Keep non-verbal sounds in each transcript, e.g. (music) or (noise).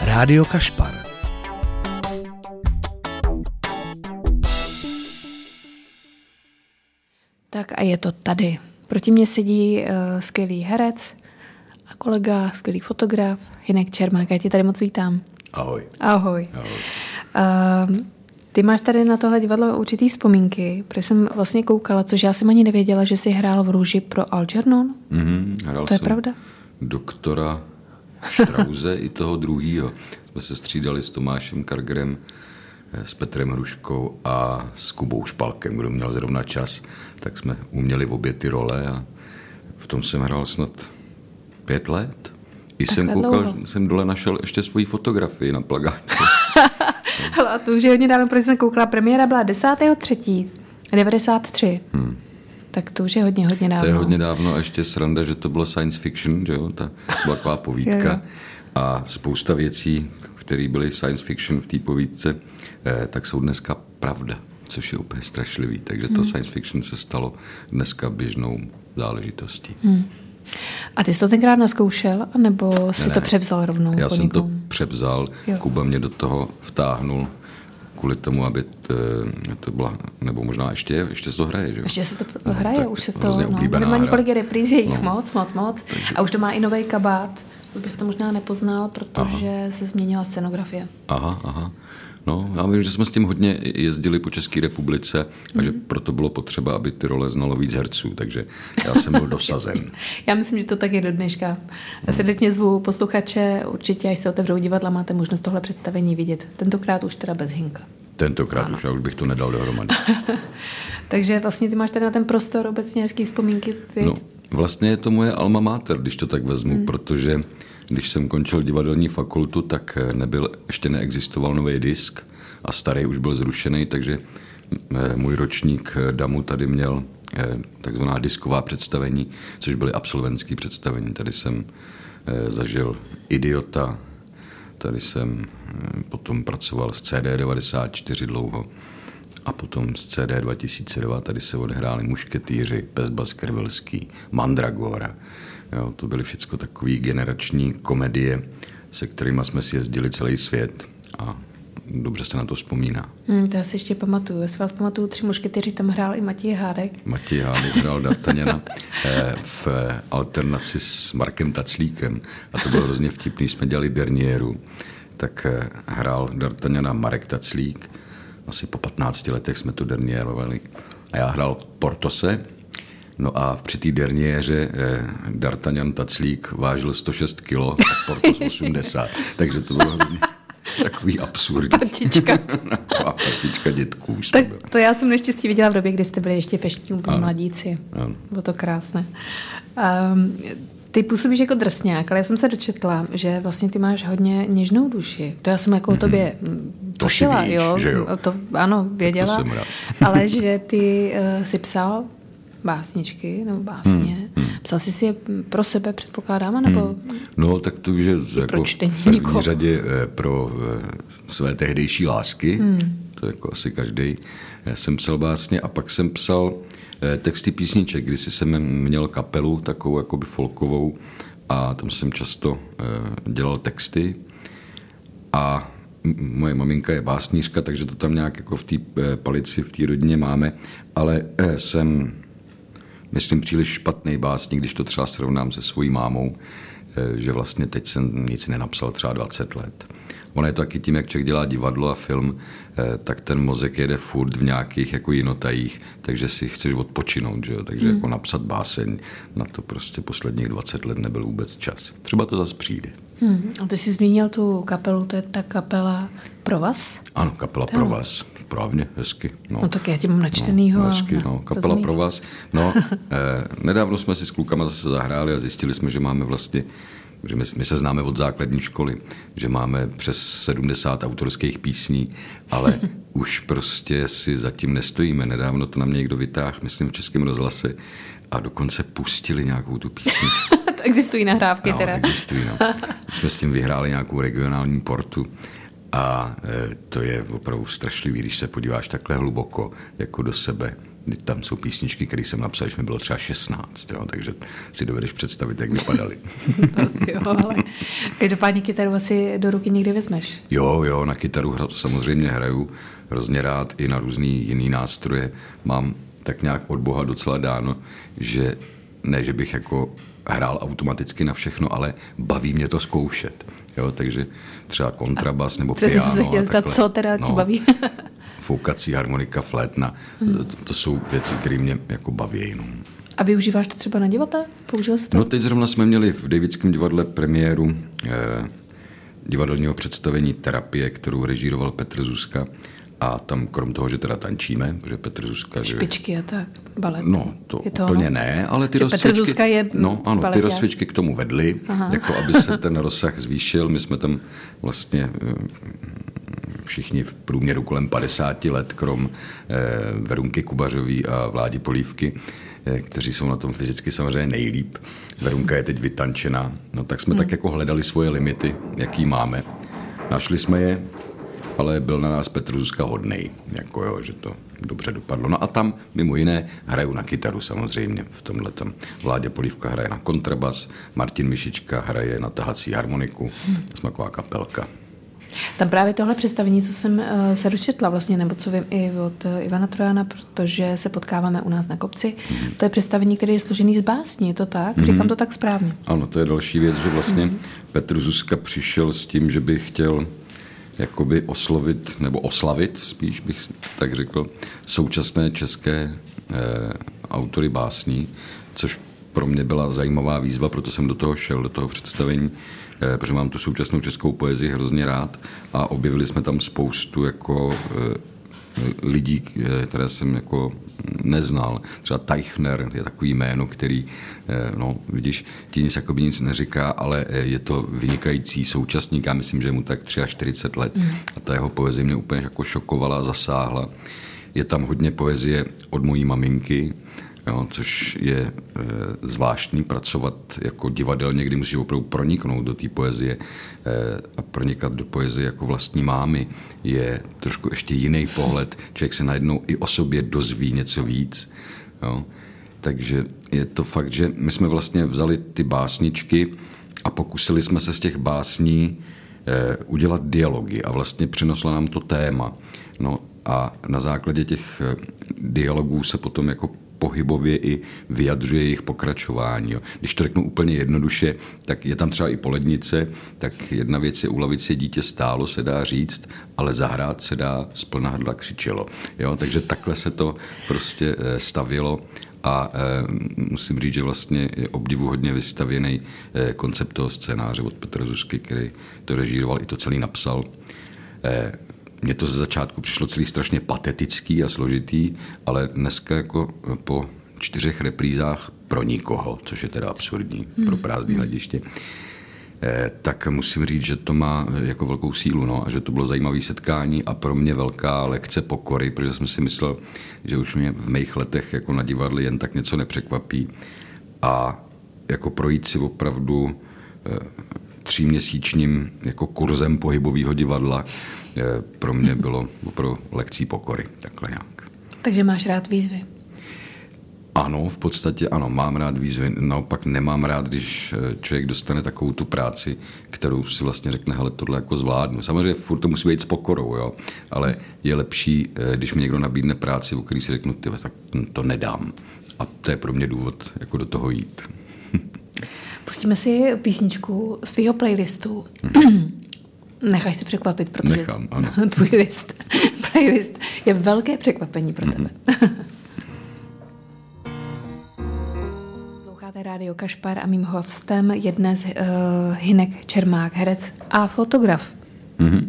Rádio Kašpar. Tak a je to tady. Proti mě sedí uh, skvělý herec a kolega, skvělý fotograf, Hinek Čermák. Já tě tady moc vítám. Ahoj. Ahoj. Ahoj. Uh, ty máš tady na tohle divadlo určitý vzpomínky, protože jsem vlastně koukala, což já jsem ani nevěděla, že jsi hrál v Růži pro Algernon. Mm-hmm, hrál To je jsem pravda? Doktora Štrauze i toho druhýho. Jsme se střídali s Tomášem Kargerem, eh, s Petrem Hruškou a s Kubou Špalkem, kdo měl zrovna čas. Tak jsme uměli obě ty role a v tom jsem hrál snad pět let. I jsem Takhle koukal, dlouho. jsem dole našel ještě svoji fotografii na plagátě. (laughs) Hele, a to už je hodně dávno, protože jsem koukala. Premiéra byla 10.3. 93. Hmm. Tak to už je hodně, hodně dávno. To je hodně dávno a ještě sranda, že to bylo science fiction, že jo? Ta byla taková (laughs) povídka. Jo, jo. A spousta věcí, které byly science fiction v té povídce, eh, tak jsou dneska pravda, což je úplně strašlivý. Takže Hmm. to science fiction se stalo dneska běžnou záležitostí. Hmm. A ty jsi to tenkrát naskoušel, anebo jsi Ne, to převzal rovnou Já jsem to někom? převzal, Jo. Kuba mě do toho vtáhnul kvůli tomu, aby to, to byla, nebo možná ještě, je, ještě se to hraje, že jo? Ještě se to No, hraje, už se to, no, oblíbená má několik repríz, je jich No. moc, moc, moc. A už to má i nový kabát, to bys to možná nepoznal, protože se změnila scenografie. Aha, aha. No, já vím, že jsme s tím hodně jezdili po České republice a že proto bylo potřeba, aby ty role znalo víc herců, takže já jsem byl dosazen. (laughs) Já myslím, že to tak je do dneška. Já srdečně zvu posluchače, určitě, až se otevřou divadla, máte možnost tohle představení vidět. Tentokrát už teda bez Hinka. Tentokrát už já už bych to nedal dohromady. (laughs) Takže vlastně ty máš tady na ten prostor obecně hezký vzpomínky. viď? No, vlastně je to moje alma mater, když to tak vezmu, hmm. protože když jsem končil divadelní fakultu, tak nebyl, ještě neexistoval nový disk a starý už byl zrušený, takže eh, můj ročník eh, DAMu tady měl eh, takzvaná disková představení, což byly absolventské představení. Tady jsem eh, zažil Idiota, tady jsem eh, potom pracoval s CD94 dlouho a potom z CD 2002 tady se odehráli Mušketýři, Bezbas Krvelský, Mandragora. Jo, to byly všechno takové generační komedie, se kterými jsme si jezdili celý svět a dobře se na to vzpomíná. Hmm, to já si ještě pamatuju. Já si vás pamatuju, tři mušketyři tam hrál i Matěj Hádek. Matěj Hádek hrál D'Artagnana eh, v eh, alternaci s Markem Taclíkem a to bylo hrozně vtipný, jsme dělali Dernieru, tak eh, hrál D'Artagnana Marek Taclík, asi po 15 letech jsme to dernierovali a já hrál Portose, no a při té derniéře eh, D'Artagnan Taclík vážil 106 kg a Portos 80, (laughs) takže to bylo hrozně takový absurd. Partička. (laughs) a partička dětků už Tak byli. to já jsem naštěstí viděla v době, kdy jste byli ještě feštní úplně mladíci. Ano. Bylo to krásné. Um, ty působíš jako drsňák, ale já jsem se dočetla, že vlastně ty máš hodně něžnou duši. To já jsem jako o tobě mm, To tušila, víš, jo? že jo? To, ano, věděla. jsem rád. (laughs) ale že ty uh, si psal básničky nebo básně. Hmm, Psal jsi si je pro sebe, předpokládám, nebo No, tak to už je jako v první někoho. řadě eh, pro eh, své tehdejší lásky, hmm. to jako asi každý. Já jsem psal básně a pak jsem psal eh, texty písniček, když jsem měl kapelu takovou jakoby folkovou a tam jsem často eh, dělal texty. A moje maminka je básnířka, takže to tam nějak jako v té eh, palici, v té rodině máme, ale eh, jsem myslím, příliš špatný básník, když to třeba srovnám se svojí mámou, eh, že vlastně teď jsem nic nenapsal třeba 20 let. Ono je to taky tím, jak člověk dělá divadlo a film, eh, tak ten mozek jede furt v nějakých jako jinotajích, takže si chceš odpočinout, že jo? takže jako napsat báseň, na to prostě posledních 20 let nebyl vůbec čas. Třeba to zase přijde. Hmm. A ty jsi zmínil tu kapelu, to je ta kapela pro vás? Ano, kapela pro vás. Správně, hezky. No. No tak já tě mám načtenýho. No, hezky, no. Kapela rozumíš. pro vás. No, (laughs) eh, nedávno jsme si s klukama zase zahráli a zjistili jsme, že máme vlastně že my, my se známe od základní školy, že máme přes 70 autorských písní, ale (laughs) už prostě si zatím nestojíme. Nedávno to na mě někdo vytáhl, myslím v Českém rozhlase, a dokonce pustili nějakou tu písničku. (laughs) existují nahrávky No, teda. existují, no. (laughs) Už jsme s tím vyhráli nějakou regionální portu a e, to je opravdu strašlivý, když se podíváš takhle hluboko jako do sebe, tam jsou písničky, které jsem napsal, když mi bylo třeba 16, jo, takže si dovedeš představit, jak vypadaly. (laughs) asi jo, ale každopádně kytaru asi do ruky někdy vezmeš. Jo, jo, na kytaru hra, samozřejmě hraju hrozně rád i na různý jiný nástroje. Mám tak nějak od Boha docela dáno, že ne, že bych jako hrál automaticky na všechno, ale baví mě to zkoušet. Jo, takže třeba kontrabas nebo Přesně piano. se chtěl a zeptat, co teda tě baví. (laughs) foukací harmonika, flétna, Hmm. to, to jsou věci, které mě jako baví. No. A využíváš to třeba na divadle? Použil jsi to? no teď zrovna jsme měli v Davidském divadle premiéru eh, divadelního představení Terapie, kterou režíroval Petr Zuzka. A tam krom toho, že teda tančíme, protože Petr Zuzka... že- Špičky a tak, balet. No, to, je to úplně ne, ale ty Že Petr. Zuzka je No, ano, ty baleták. rozcvičky k tomu vedly, Aha. jako aby se ten rozsah zvýšil. My jsme tam vlastně eh, všichni v průměru kolem 50 let, krom eh, Verunky Kubařový a Vládi Polívky, eh, kteří jsou na tom fyzicky samozřejmě nejlíp. Verunka je teď vytančená. No tak jsme hmm. tak jako hledali svoje limity, jaký máme. Našli jsme je, ale byl na nás Petr Zuzka hodnej, jako jo, že to dobře dopadlo. No a tam mimo jiné hraju na kytaru samozřejmě v tomhle tam. Vládě Polívka hraje na kontrabas, Martin Mišička hraje na tahací harmoniku, jsme taková kapelka. Tam právě tohle představení, co jsem uh, se dočetla vlastně, nebo co vím i od uh, Ivana Trojana, protože se potkáváme u nás na kopci, Mhm. to je představení, které je složený z básní, je to tak? Říkám to tak správně. Ano, to je další věc, že vlastně Petr Zuzka přišel s tím, že by chtěl jakoby oslovit, nebo oslavit, spíš bych tak řekl, současné české eh, autory básní, což pro mě byla zajímavá výzva, proto jsem do toho šel, do toho představení, eh, protože mám tu současnou českou poezii hrozně rád a objevili jsme tam spoustu jako eh, lidí, eh, které jsem jako neznal. Třeba Teichner je takový jméno, který, eh, no vidíš, ti nic jakoby nic neříká, ale eh, je to vynikající současník, já myslím, že je mu tak 43 let a ta jeho poezie mě úplně jako šokovala, zasáhla. Je tam hodně poezie od mojí maminky, Jo, což je e, zvláštní pracovat jako divadelně, kdy musíš opravdu proniknout do té poezie e, a pronikat do poezie jako vlastní mámy je trošku ještě jiný pohled. Člověk se najednou i o sobě dozví něco víc. Jo. Takže je to fakt, že my jsme vlastně vzali ty básničky a pokusili jsme se z těch básní e, udělat dialogy a vlastně přineslo nám to téma. No a na základě těch dialogů se potom jako pohybově i vyjadřuje jejich pokračování. Jo. Když to řeknu úplně jednoduše, tak je tam třeba i polednice, tak jedna věc je ulavit si dítě stálo, se dá říct, ale zahrát se dá z plná hrdla křičelo. Jo. Takže takhle se to prostě eh, stavilo a e, musím říct, že vlastně je obdivuhodně vystavěný e, koncept toho scénáře od Petra Zuzky, který to režíroval i to celý napsal. E, mně to ze začátku přišlo celý strašně patetický a složitý, ale dneska jako po čtyřech reprízách pro nikoho, což je teda absurdní hmm. pro prázdný hlediště, eh, tak musím říct, že to má jako velkou sílu no, a že to bylo zajímavé setkání a pro mě velká lekce pokory, protože jsem si myslel, že už mě v mých letech jako na divadle jen tak něco nepřekvapí a jako projít si opravdu tříměsíčním jako kurzem pohybového divadla pro mě (laughs) bylo pro lekcí pokory, takhle nějak. Takže máš rád výzvy. Ano, v podstatě ano, mám rád výzvy, naopak nemám rád, když eh, člověk dostane takovou tu práci, kterou si vlastně řekne, hele, tohle jako zvládnu. Samozřejmě furt to musí být s pokorou, jo, ale je lepší, eh, když mi někdo nabídne práci, o který si řeknu, ty, tak to nedám. A to je pro mě důvod, jako do toho jít. (laughs) Pustíme si písničku z tvýho playlistu. (clears throat) Nechaj se překvapit, protože Nechám, ano. (laughs) tvůj list, (laughs) playlist je velké překvapení pro tebe. (laughs) Posloucháte rádio Kašpar a mým hostem je dnes uh, Hinek Čermák, herec a fotograf. Mm-hmm.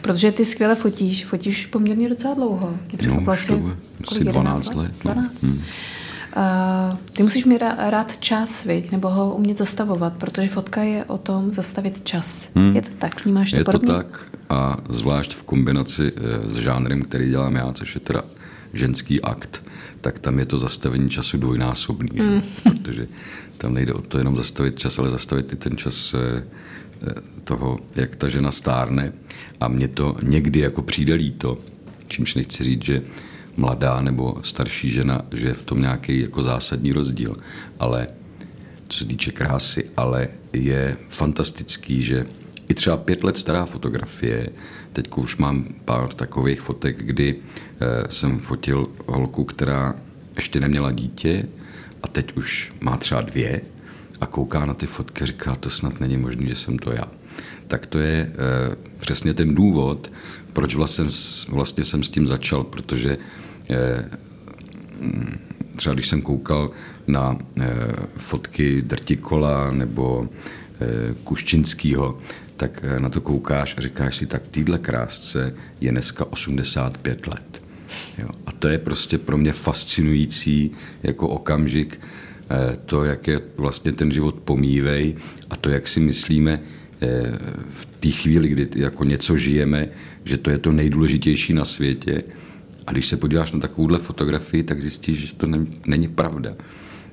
Protože ty skvěle fotíš, fotíš poměrně docela dlouho. Mě No, už to bude asi 11 12 let, no. 12? Hmm. Uh, ty musíš mít rá- rád čas, viď? nebo ho umět zastavovat, protože fotka je o tom zastavit čas. Je to tak? Vnímáš to Hmm. Je to podobně? tak a zvlášť v kombinaci eh, s žánrem, který dělám já, což je teda ženský akt, tak tam je to zastavení času dvojnásobný. Mm. (laughs) Protože tam nejde o to jenom zastavit čas, ale zastavit i ten čas eh, eh, toho, jak ta žena stárne. A mně to někdy jako přijde líto, čímž nechci říct, že mladá nebo starší žena, že je v tom nějaký jako zásadní rozdíl. Ale co se týče krásy, ale je fantastický, že i třeba pět let stará fotografie, teď už mám pár takových fotek, kdy eh, jsem fotil holku, která ještě neměla dítě a teď už má třeba dvě a kouká na ty fotky a říká, to snad není možné, že jsem to já. Tak to je e, přesně ten důvod, proč vlastně, vlastně jsem s tím začal, protože e, třeba když jsem koukal na e, fotky Drtikola nebo Kuščinskýho, tak na to koukáš a říkáš si, tak týhle krásce je dneska 85 let. Jo. A to je prostě pro mě fascinující jako okamžik, eh, to, jak je vlastně ten život pomívej a to, jak si myslíme eh, v té chvíli, kdy jako něco žijeme, že to je to nejdůležitější na světě. A když se podíváš na takovouhle fotografii, tak zjistíš, že to není pravda.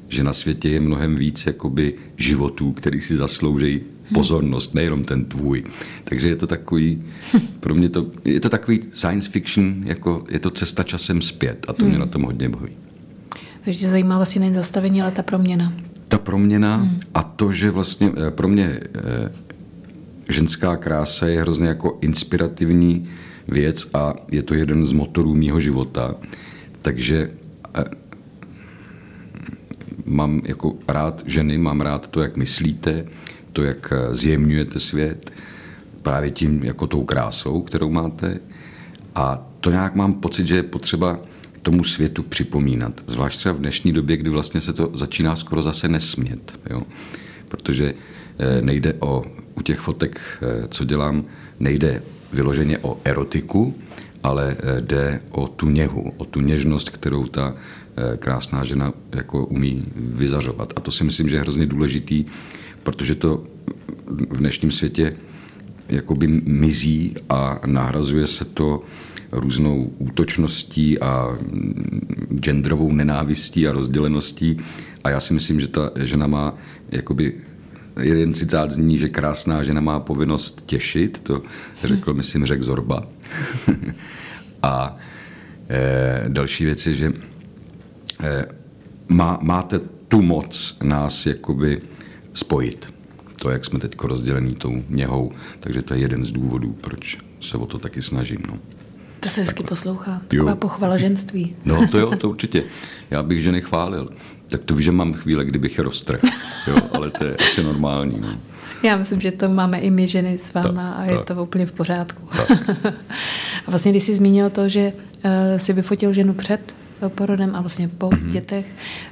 Že na světě je mnohem víc jakoby životů, který si zaslouží pozornost, nejenom ten tvůj. Takže je to takový, pro mě to, je to takový science fiction, jako je to cesta časem zpět a to mě hmm. na tom hodně baví. Takže tě zajímá vlastně nejen zastavení, ale ta proměna. Ta proměna hmm. a to, že vlastně eh, pro mě eh, ženská krása je hrozně jako inspirativní věc a je to jeden z motorů mýho života. Takže eh, mám jako rád ženy, mám rád to, jak myslíte, to, jak eh, zjemňujete svět, právě tím jako tou krásou, kterou máte. A to nějak mám pocit, že je potřeba tomu světu připomínat. Zvlášť třeba v dnešní době, kdy vlastně se to začíná skoro zase nesmět. Jo? Protože eh, nejde o, u těch fotek, eh, co dělám, nejde vyloženě o erotiku, ale jde o tu něhu, o tu něžnost, kterou ta krásná žena jako umí vyzařovat. A to si myslím, že je hrozně důležitý protože to v dnešním světě jakoby mizí a nahrazuje se to různou útočností a genderovou nenávistí a rozděleností. A já si myslím, že ta žena má jakoby jeden citát zní, že krásná žena má povinnost těšit, to řekl, myslím, řekl Zorba. (laughs) a e, další věc je, že e, má, máte tu moc nás jakoby spojit. To, jak jsme teď rozdělený tou něhou, takže to je jeden z důvodů, proč se o to taky snažím. No. To se hezky poslouchá. Taková jo. pochvala ženství. No to jo, to určitě. Já bych ženy chválil. Tak to víš, že mám chvíle, kdybych je roztrhl. Jo, ale to je asi normální. No. Já myslím, že to máme i my ženy s váma tak, a je tak. to úplně v pořádku. (laughs) a vlastně, když jsi zmínil to, že uh, si vyfotil ženu před porodem a vlastně po mm-hmm. dětech.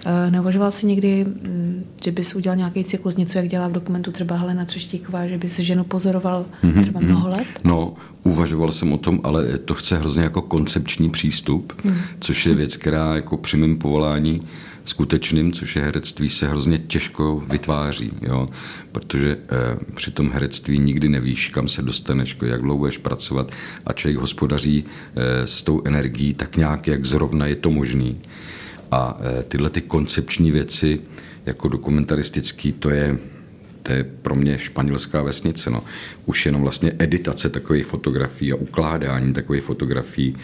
Eh, neuvažoval jsi někdy, mm, že bys udělal nějaký cyklus, něco, jak dělá v dokumentu třeba Helena Třeštíková, že bys ženu pozoroval mm-hmm. třeba mnoho let? No, uvažoval jsem o tom, ale to chce hrozně jako koncepční přístup, mm. což je věc, která jako při mém povolání skutečným, což je herectví, se hrozně těžko vytváří, jo? protože eh, při tom herectví nikdy nevíš, kam se dostaneš, jak dlouho budeš pracovat a člověk hospodaří eh, s tou energií tak nějak, jak zrovna je to možný. A eh, tyhle ty koncepční věci, jako dokumentaristický, to je, to je pro mě španělská vesnice. No. Už jenom vlastně editace takových fotografií a ukládání takových fotografií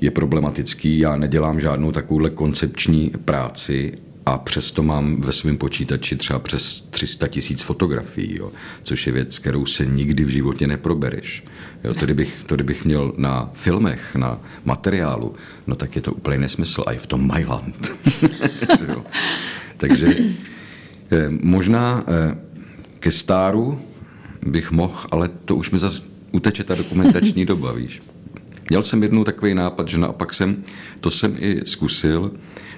je problematický. Já nedělám žádnou takovouhle koncepční práci a přesto mám ve svém počítači třeba přes 300 tisíc fotografií, jo, což je věc, kterou se nikdy v životě neprobereš. Jo, to, kdybych, to kdybych měl na filmech, na materiálu, no tak je to úplně nesmysl. A je v tom Mailand. (laughs) Takže eh, možná eh, ke stáru bych mohl, ale to už mi zase uteče ta dokumentační doba, víš. Měl jsem jednou takový nápad, že naopak jsem, to jsem i zkusil,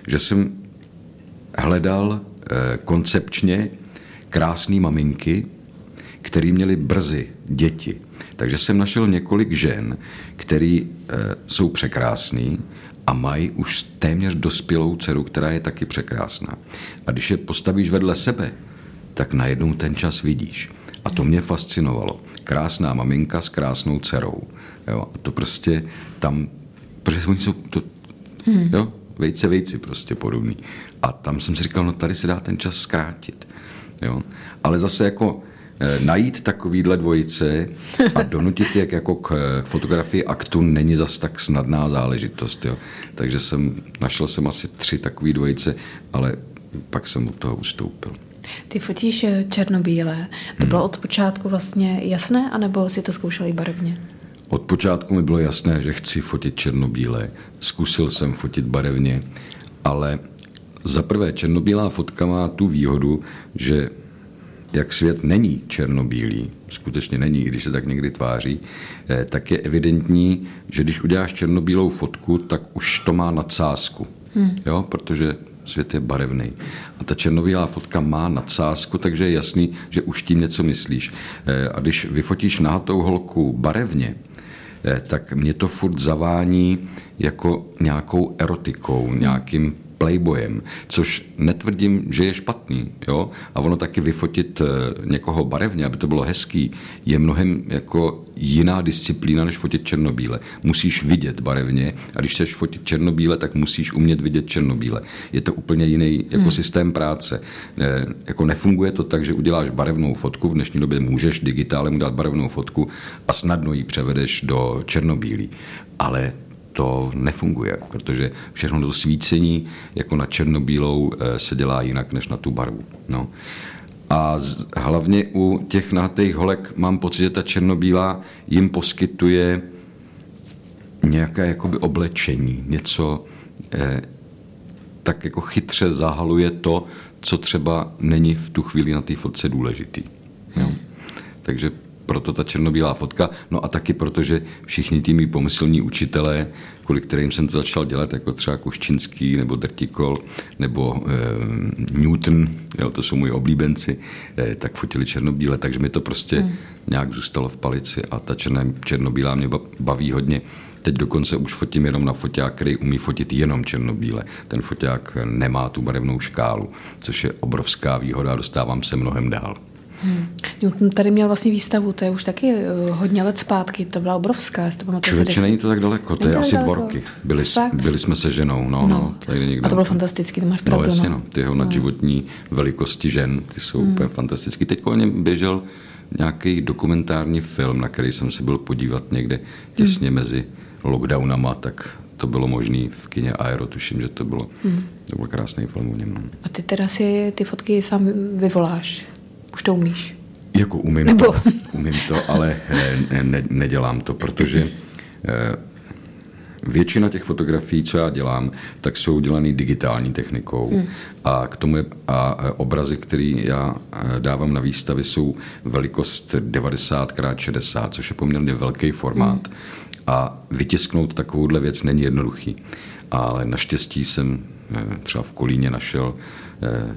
že jsem hledal eh, koncepčně krásné maminky, které měly brzy děti. Takže jsem našel několik žen, které eh, jsou překrásné a mají už téměř dospělou dceru, která je taky překrásná. A když je postavíš vedle sebe, tak najednou ten čas vidíš. A to mě fascinovalo. Krásná maminka s krásnou dcerou. Jo? A to prostě tam, protože oni jsou to, hmm. jo, vejce, vejci prostě podobný. A tam jsem si říkal, no tady se dá ten čas zkrátit. Jo? Ale zase jako eh, najít takovýhle dvojice a (laughs) donutit je jako k fotografii aktu není zas tak snadná záležitost. Jo. Takže jsem, našel jsem asi tři takové dvojice, ale pak jsem od toho ustoupil. Ty fotíš eh, černobílé. To bylo hmm. od počátku vlastně jasné, anebo si to zkoušel i barevně? Od počátku mi bylo jasné, že chci fotit černobílé. Zkusil jsem fotit barevně, ale za prvé černobílá fotka má tu výhodu, že jak svět není černobílý, skutečně není, když se tak někdy tváří, eh, tak je evidentní, že když uděláš černobílou fotku, tak už to má nadsázku. Hmm. Jo, protože svět je barevný. A ta černobílá fotka má nadsázku, takže je jasný, že už tím něco myslíš. Eh, a když vyfotíš nahatou holku barevně, eh, tak mě to furt zavání jako nějakou erotikou, nějakým playboyem, což netvrdím, že je špatný. Jo? A ono taky vyfotit eh, někoho barevně, aby to bylo hezký, je mnohem jako jiná disciplína, než fotit černobíle. Musíš vidět barevně a když chceš fotit černobíle, tak musíš umět vidět černobíle. Je to úplně jiný jako hmm. systém práce. E, jako nefunguje to tak, že uděláš barevnou fotku, v dnešní době můžeš digitálem udělat barevnou fotku a snadno ji převedeš do černobílí. Ale to nefunguje, protože všechno to svícení jako na černobílou eh, se dělá jinak než na tu barvu. No. A hlavně u těch nahatých holek mám pocit, že ta černobílá jim poskytuje nějaké jakoby oblečení, něco eh, tak jako chytře zahaluje to, co třeba není v tu chvíli na té fotce důležitý. Jo. Takže proto ta černobílá fotka, no a taky protože všichni tými pomyslní učitelé, kvůli kterým jsem to začal dělat, jako třeba Kuščinský nebo Drtikol nebo e, Newton, jo, to jsou moji oblíbenci, e, tak fotili černobíle, takže mi to prostě hmm. nějak zůstalo v palici a ta černé, černobílá mě baví hodně. Teď dokonce už fotím jenom na foťák, který umí fotit jenom černobíle. Ten foťák nemá tu barevnou škálu, což je obrovská výhoda a dostávám se mnohem dál. Hmm. Tady měl vlastně výstavu, to je už taky eh, hodně let zpátky, to byla obrovská, Člověče, není to tak daleko, to není je asi daleko. dva roky. Byli, byli jsme se ženou, no, no. no tady není A to bylo fantastické, to máš pravdu. No jasně, no. ty jeho no. nadživotní velikosti žen, ty jsou hmm. úplně fantastické. Teď o něm běžel nějaký dokumentární film, na který jsem se byl podívat někde těsně hmm. mezi lockdownama, tak to bylo možné v kině Aero, tuším, že to bylo. Hmm. To byl krásný film o něm. No. A ty teda si ty fotky sám vyvoláš? Už to umíš? Jako umím Nebo... to, umím to, ale ne, ne, nedělám to, protože eh, většina těch fotografií, co já dělám, tak jsou dělané digitální technikou. Hmm. A k tomu je, a obrazy, které já eh, dávám na výstavy, jsou velikost 90 x 60, což je poměrně velký formát. Hmm. A vytisknout takovouhle věc není jednoduchý. Ale naštěstí jsem eh, třeba v Kolíně našel Eh,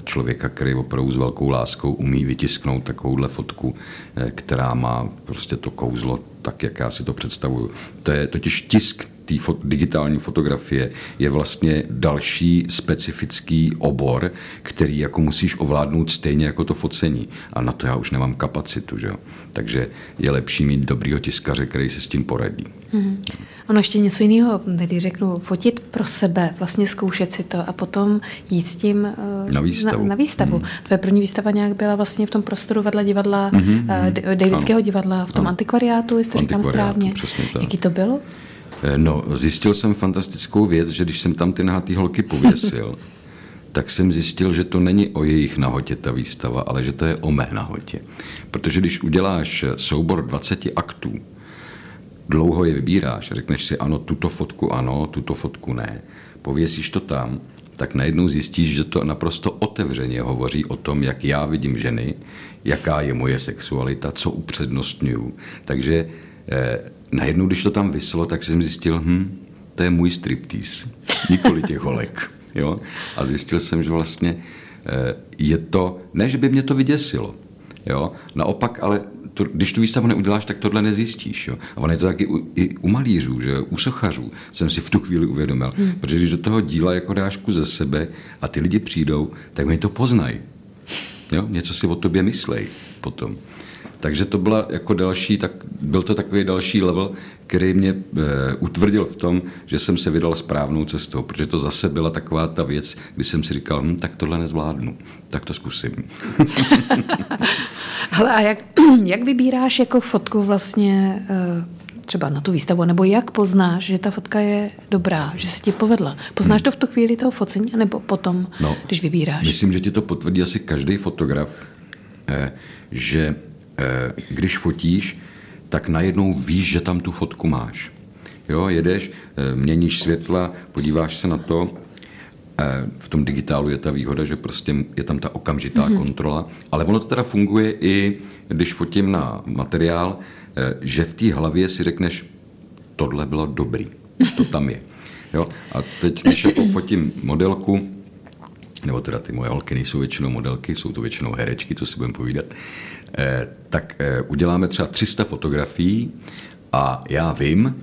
člověka, který opravdu s velkou láskou umí vytisknout takovouhle fotku, eh, která má prostě to kouzlo tak, jak já si to představuju. To je totiž tisk té fot, digitální fotografie je vlastně další specifický obor, který jako musíš ovládnout stejně jako to focení. A na to já už nemám kapacitu. Že jo? Takže je lepší mít dobrýho tiskaře, který se s tím poradí. Hmm. Ono ještě něco jiného, tedy řeknu, fotit pro sebe, vlastně zkoušet si to a potom jít s tím uh, na výstavu. Na, na výstavu. Hmm. Tvoje první výstava nějak byla vlastně v tom prostoru vedle divadla, hmm. uh, Davidského divadla, v tom ano. antikvariátu, jestli to říkám správně. Jaký to bylo? Eh, no, zjistil jsem fantastickou věc, že když jsem tam ty nahatý holky pověsil, (laughs) tak jsem zjistil, že to není o jejich nahotě ta výstava, ale že to je o mé nahotě. Protože když uděláš soubor 20 aktů, dlouho je vybíráš, řekneš si ano, tuto fotku ano, tuto fotku ne, pověsíš to tam, tak najednou zjistíš, že to naprosto otevřeně hovoří o tom, jak já vidím ženy, jaká je moje sexualita, co upřednostňuju. Takže eh, najednou, když to tam vyslo, tak jsem zjistil, hm, to je můj striptease, nikoli těch holek. Jo? A zjistil jsem, že vlastně eh, je to, ne, že by mě to vyděsilo, jo? naopak, ale to, když tu výstavu neuděláš, tak tohle nezjistíš. Jo? A ono je to taky u, i u malířů, že u sochařů jsem si v tu chvíli uvědomil. Hmm. Protože když do toho díla jako dáš kus ze sebe a ty lidi přijdou, tak mi to poznají. Jo? Něco si o tobě myslej potom. Takže to byla jako další, tak byl to takový další level, který mě e, utvrdil v tom, že jsem se vydal správnou cestou, protože to zase byla taková ta věc, kdy jsem si říkal, hm, tak tohle nezvládnu, tak to zkusím. (laughs) Hele, a jak, (clears throat) jak vybíráš jako fotku vlastně e, třeba na tu výstavu, nebo jak poznáš, že ta fotka je dobrá, že se ti povedla? Poznáš hmm. to v tu chvíli toho focení, nebo potom, no, když vybíráš? Myslím, že ti to potvrdí asi každý fotograf, eh, že když fotíš, tak najednou víš, že tam tu fotku máš. Jo, jedeš, eh, měníš světla, podíváš se na to, v tom digitálu je ta výhoda, že prostě je tam ta okamžitá mm-hmm. kontrola, ale ono to teda funguje i, když fotím na materiál, Eh, že v té hlavě si řekneš, tohle bylo dobrý, to tam je. Jo? A teď, když jako fotím modelku, nebo teda ty moje holky nejsou většinou modelky, jsou to většinou herečky, co si budeme povídat, eh, tak eh, uděláme třeba 300 fotografií a já vím,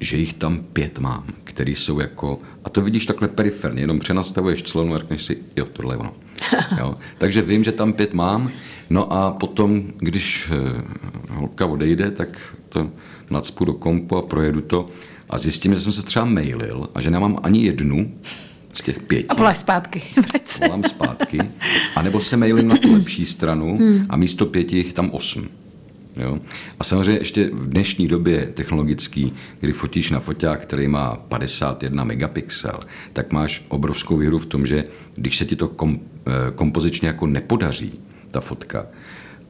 že jich tam pět mám, které jsou jako, a to vidíš takhle periferně, jenom přenastavuješ clonu a řekneš si, jo, tohle je ono. (laughs) Jo? Takže vím, že tam pět mám, no a potom, když eh, holka odejde, tak to nadspu do kompu a projedu to a zjistím, že jsem se třeba mailil a že nemám ani jednu z těch pěti. A voláš zpátky. (laughs) Volám zpátky. A nebo se mailím na tu lepší stranu hmm. a místo pěti jich tam osm. Jo? A samozřejmě ještě v dnešní době technologický, kdy fotíš na foťák, který má 51 megapixel, tak máš obrovskou výhodu v tom, že když se ti to kom, eh, kompozičně jako nepodaří, ta fotka,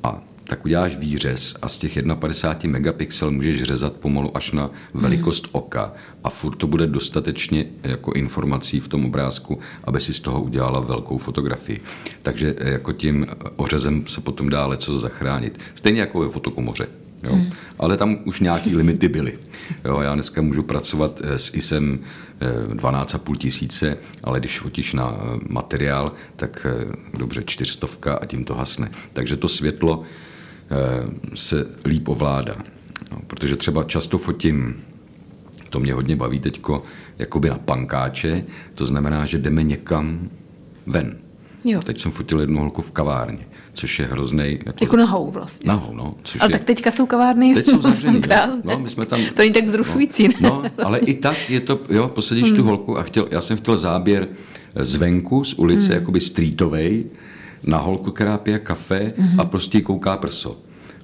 a tak uděláš výřez a z těch 51 megapixel můžeš řezat pomalu až na velikost hmm. oka a furt to bude dostatečně jako informací v tom obrázku, aby si z toho udělala velkou fotografii. Takže jako tím ořezem se potom dá co zachránit. Stejně jako ve fotokomoře. Jo. Hmm. Ale tam už nějaký limity byly. Jo, já dneska můžu pracovat eh, s ISem 12,5 tisíce, ale když fotíš na eh, materiál, tak eh, dobře čtyřstovka a tím to hasne. Takže to světlo se líp ovládá. No, protože třeba často fotím, to mě hodně baví teďko, jakoby na pankáče, to znamená, že jdeme někam ven. Jo. Teď jsem fotil jednu holku v kavárně, což je hrozný. Jako, jako nahou vlastně. Nahou, no. Což ale je, tak teďka jsou kavárny Teď jsou (laughs) zavřený, no, no, my jsme tam, to není tak vzrušující. No, no vlastně. (laughs) ale i tak je to, jo, posadíš hmm. tu holku a chtěl, já jsem chtěl záběr zvenku, z ulice, hmm. jakoby streetovej, na holku, která pije kafe hmm. a prostě kouká prso.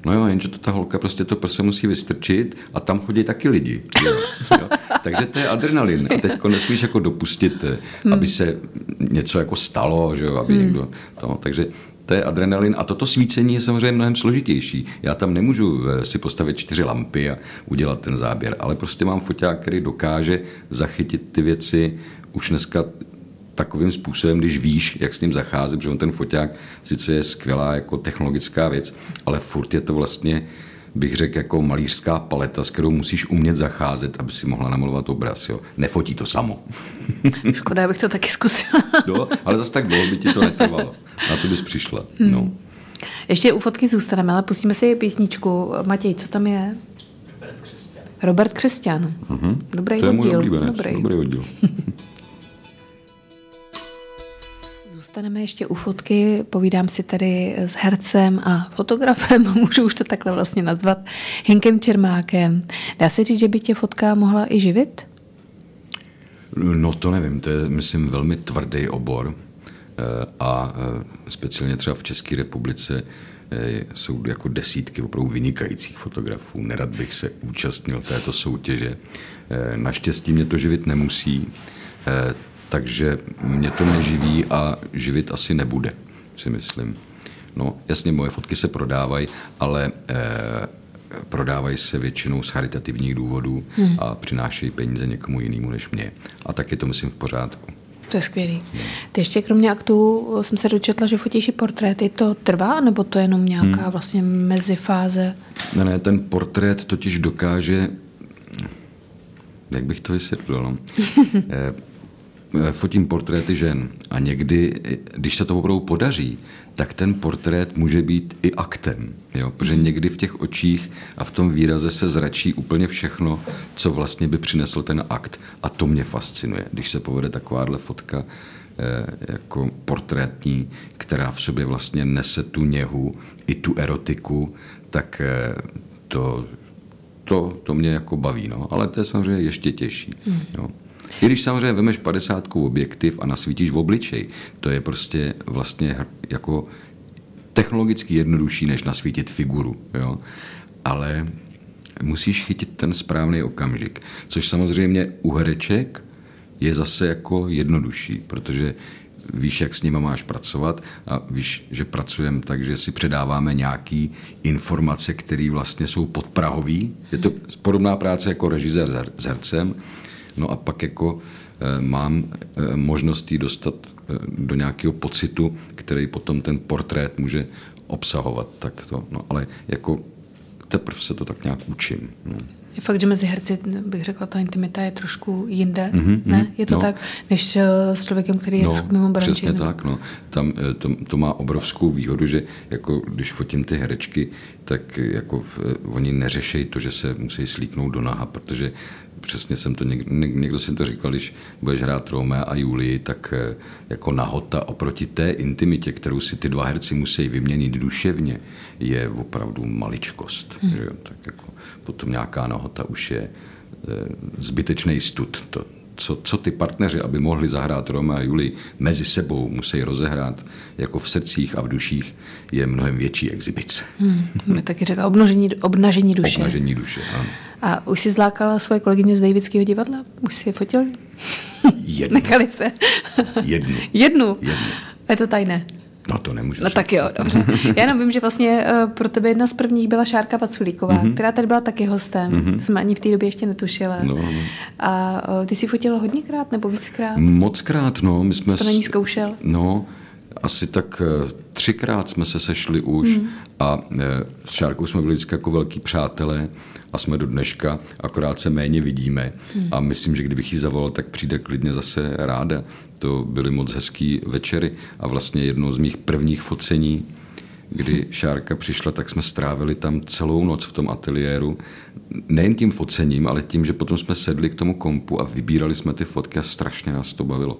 No jo, jenže to ta holka prostě to prso musí vystrčit a tam chodí taky lidi. Jo, jo. (laughs) Takže to je adrenalin. A teď nesmíš jako dopustit, eh, hmm. aby se něco jako stalo, že jo, aby hmm. někdo... To, takže to je adrenalin a toto svícení je samozřejmě mnohem složitější. Já tam nemůžu eh, si postavit čtyři lampy a udělat ten záběr, ale prostě mám foťák, který dokáže zachytit ty věci už dneska takovým způsobem, když víš, jak s ním zacházet, protože on ten foťák sice je skvělá jako technologická věc, ale furt je to vlastně bych řekl, jako malířská paleta, s kterou musíš umět zacházet, aby si mohla namalovat obraz. Jo. Nefotí to samo. (laughs) Škoda, abych to taky zkusila. (laughs) no, ale zase tak dlouho by ti to netrvalo. Na to bys přišla. Hmm. No. Ještě u fotky zůstaneme, ale pustíme si písničku. Matěj, co tam je? Robert Křesťan. Robert Křesťan. Uh-huh. Dobrý to je oddíl. můj oblíbenec. Dobrý. Dobrý oddíl. (laughs) Zůstaneme ještě u fotky, povídám si tady s hercem a fotografem, (laughs) můžu už to takhle vlastně nazvat, Hinkem Čermákem. Dá se říct, že by tě fotka mohla i živit? No to nevím, to je, myslím, velmi tvrdý obor eh, a eh, speciálně třeba v České republice eh, jsou jako desítky opravdu vynikajících fotografů. Nerad bych se účastnil této soutěže. Naštěstí mě to živit nemusí takže mě to neživí a živit asi nebude, si myslím. No, jasně, moje fotky se prodávají, ale eh, prodávají se většinou z charitativních důvodů hmm. a přinášejí peníze někomu jinému než mě. A tak je to, myslím, v pořádku. To je skvělý. Ty ještě kromě aktů jsem se dočetla, že fotíš i portréty. To trvá, nebo to je jenom nějaká hmm. vlastně mezifáze? Ne, ne, ten portrét totiž dokáže, jak bych to vysvětlil, no? (laughs) Eh, Eh, fotím portréty žen a někdy, když se to opravdu podaří, tak ten portrét může být i aktem. Jo? Protože mhm. někdy v těch očích a v tom výraze se zračí úplně všechno, co vlastně by přinesl ten akt. A to mě fascinuje. Když se povede takováhle fotka, jako portrétní, která v sobě vlastně nese tu něhu i tu erotiku, tak to, to, to mě jako baví, no. ale to je samozřejmě ještě těžší. Hmm. Jo. I když samozřejmě vemeš 50 objektiv a nasvítíš v obličej, to je prostě vlastně jako technologicky jednodušší, než nasvítit figuru. Jo? Ale musíš chytit ten správný okamžik, což samozřejmě u hereček je zase jako jednodušší, protože víš, jak s nima máš pracovat a víš, že pracujeme tak, že si předáváme nějaké informace, které vlastně jsou podprahový. Je to podobná práce jako režisér s hercem. No a pak jako e, mám e, možnost ji dostat e, do nějakého pocitu, který potom ten portrét může obsahovat. Tak to, no, ale jako teprve se to tak nějak učím. No. Je fakt, že mezi herci, bych řekla, ta intimita je trošku jinde, mm-hmm, ne? Je to no. tak, než eh, s člověkem, který je no, trošku mimo branži. Přesně tak, no. Tam eh, to, to, má obrovskou výhodu, že jako když fotím ty herečky, tak jako eh, oni neřešejí to, že se musí slíknout do naha, protože přesně jsem to, někdo, někdo jsem to říkal, když budeš hrát Romea a Julii, tak jako nahota oproti té intimitě, kterou si ty dva herci musí vyměnit duševně, je opravdu maličkost. Hmm. Že? Tak jako potom nějaká nahota už je e, zbytečný stud. To, co, co ty partneři, aby mohli zahrát Roma a Juli mezi sebou, musí rozehrát jako v srdcích a v duších, je mnohem větší exibice. Hmm, taky řekla obnažení, obnažení duše. Obnažení duše, ano. A už jsi zlákala svoje kolegyně z Davidského divadla? Už jsi je fotil? Jednu. (laughs) Nechali se? Jednu. Jednu? Jednu. Je to tajné? No to nemůžu No říct. tak jo, dobře. Já jenom vím, že vlastně uh, pro tebe jedna z prvních byla Šárka Paculíková, mm-hmm. která tady byla taky hostem. Mm-hmm. To jsme ani v té době ještě netušila. No, no. A uh, ty jsi fotila hodněkrát nebo víckrát? Mockrát, no. My jsme to na ní zkoušel? No, asi tak eh, třikrát jsme se sešli už mm. a s Šárkou jsme byli vždycky jako velký přátelé a jsme do dneška, akorát se méně vidíme mm. a myslím, že kdybych ji zavolal, tak přijde klidně zase ráda. To byly moc hezký večery a vlastně jedno z mých prvních focení, kdy Šárka přišla, tak jsme strávili tam celou noc v tom ateliéru. Nejen tím focením, ale tím, že potom jsme sedli k tomu kompu a vybírali jsme ty fotky a strašně nás to bavilo.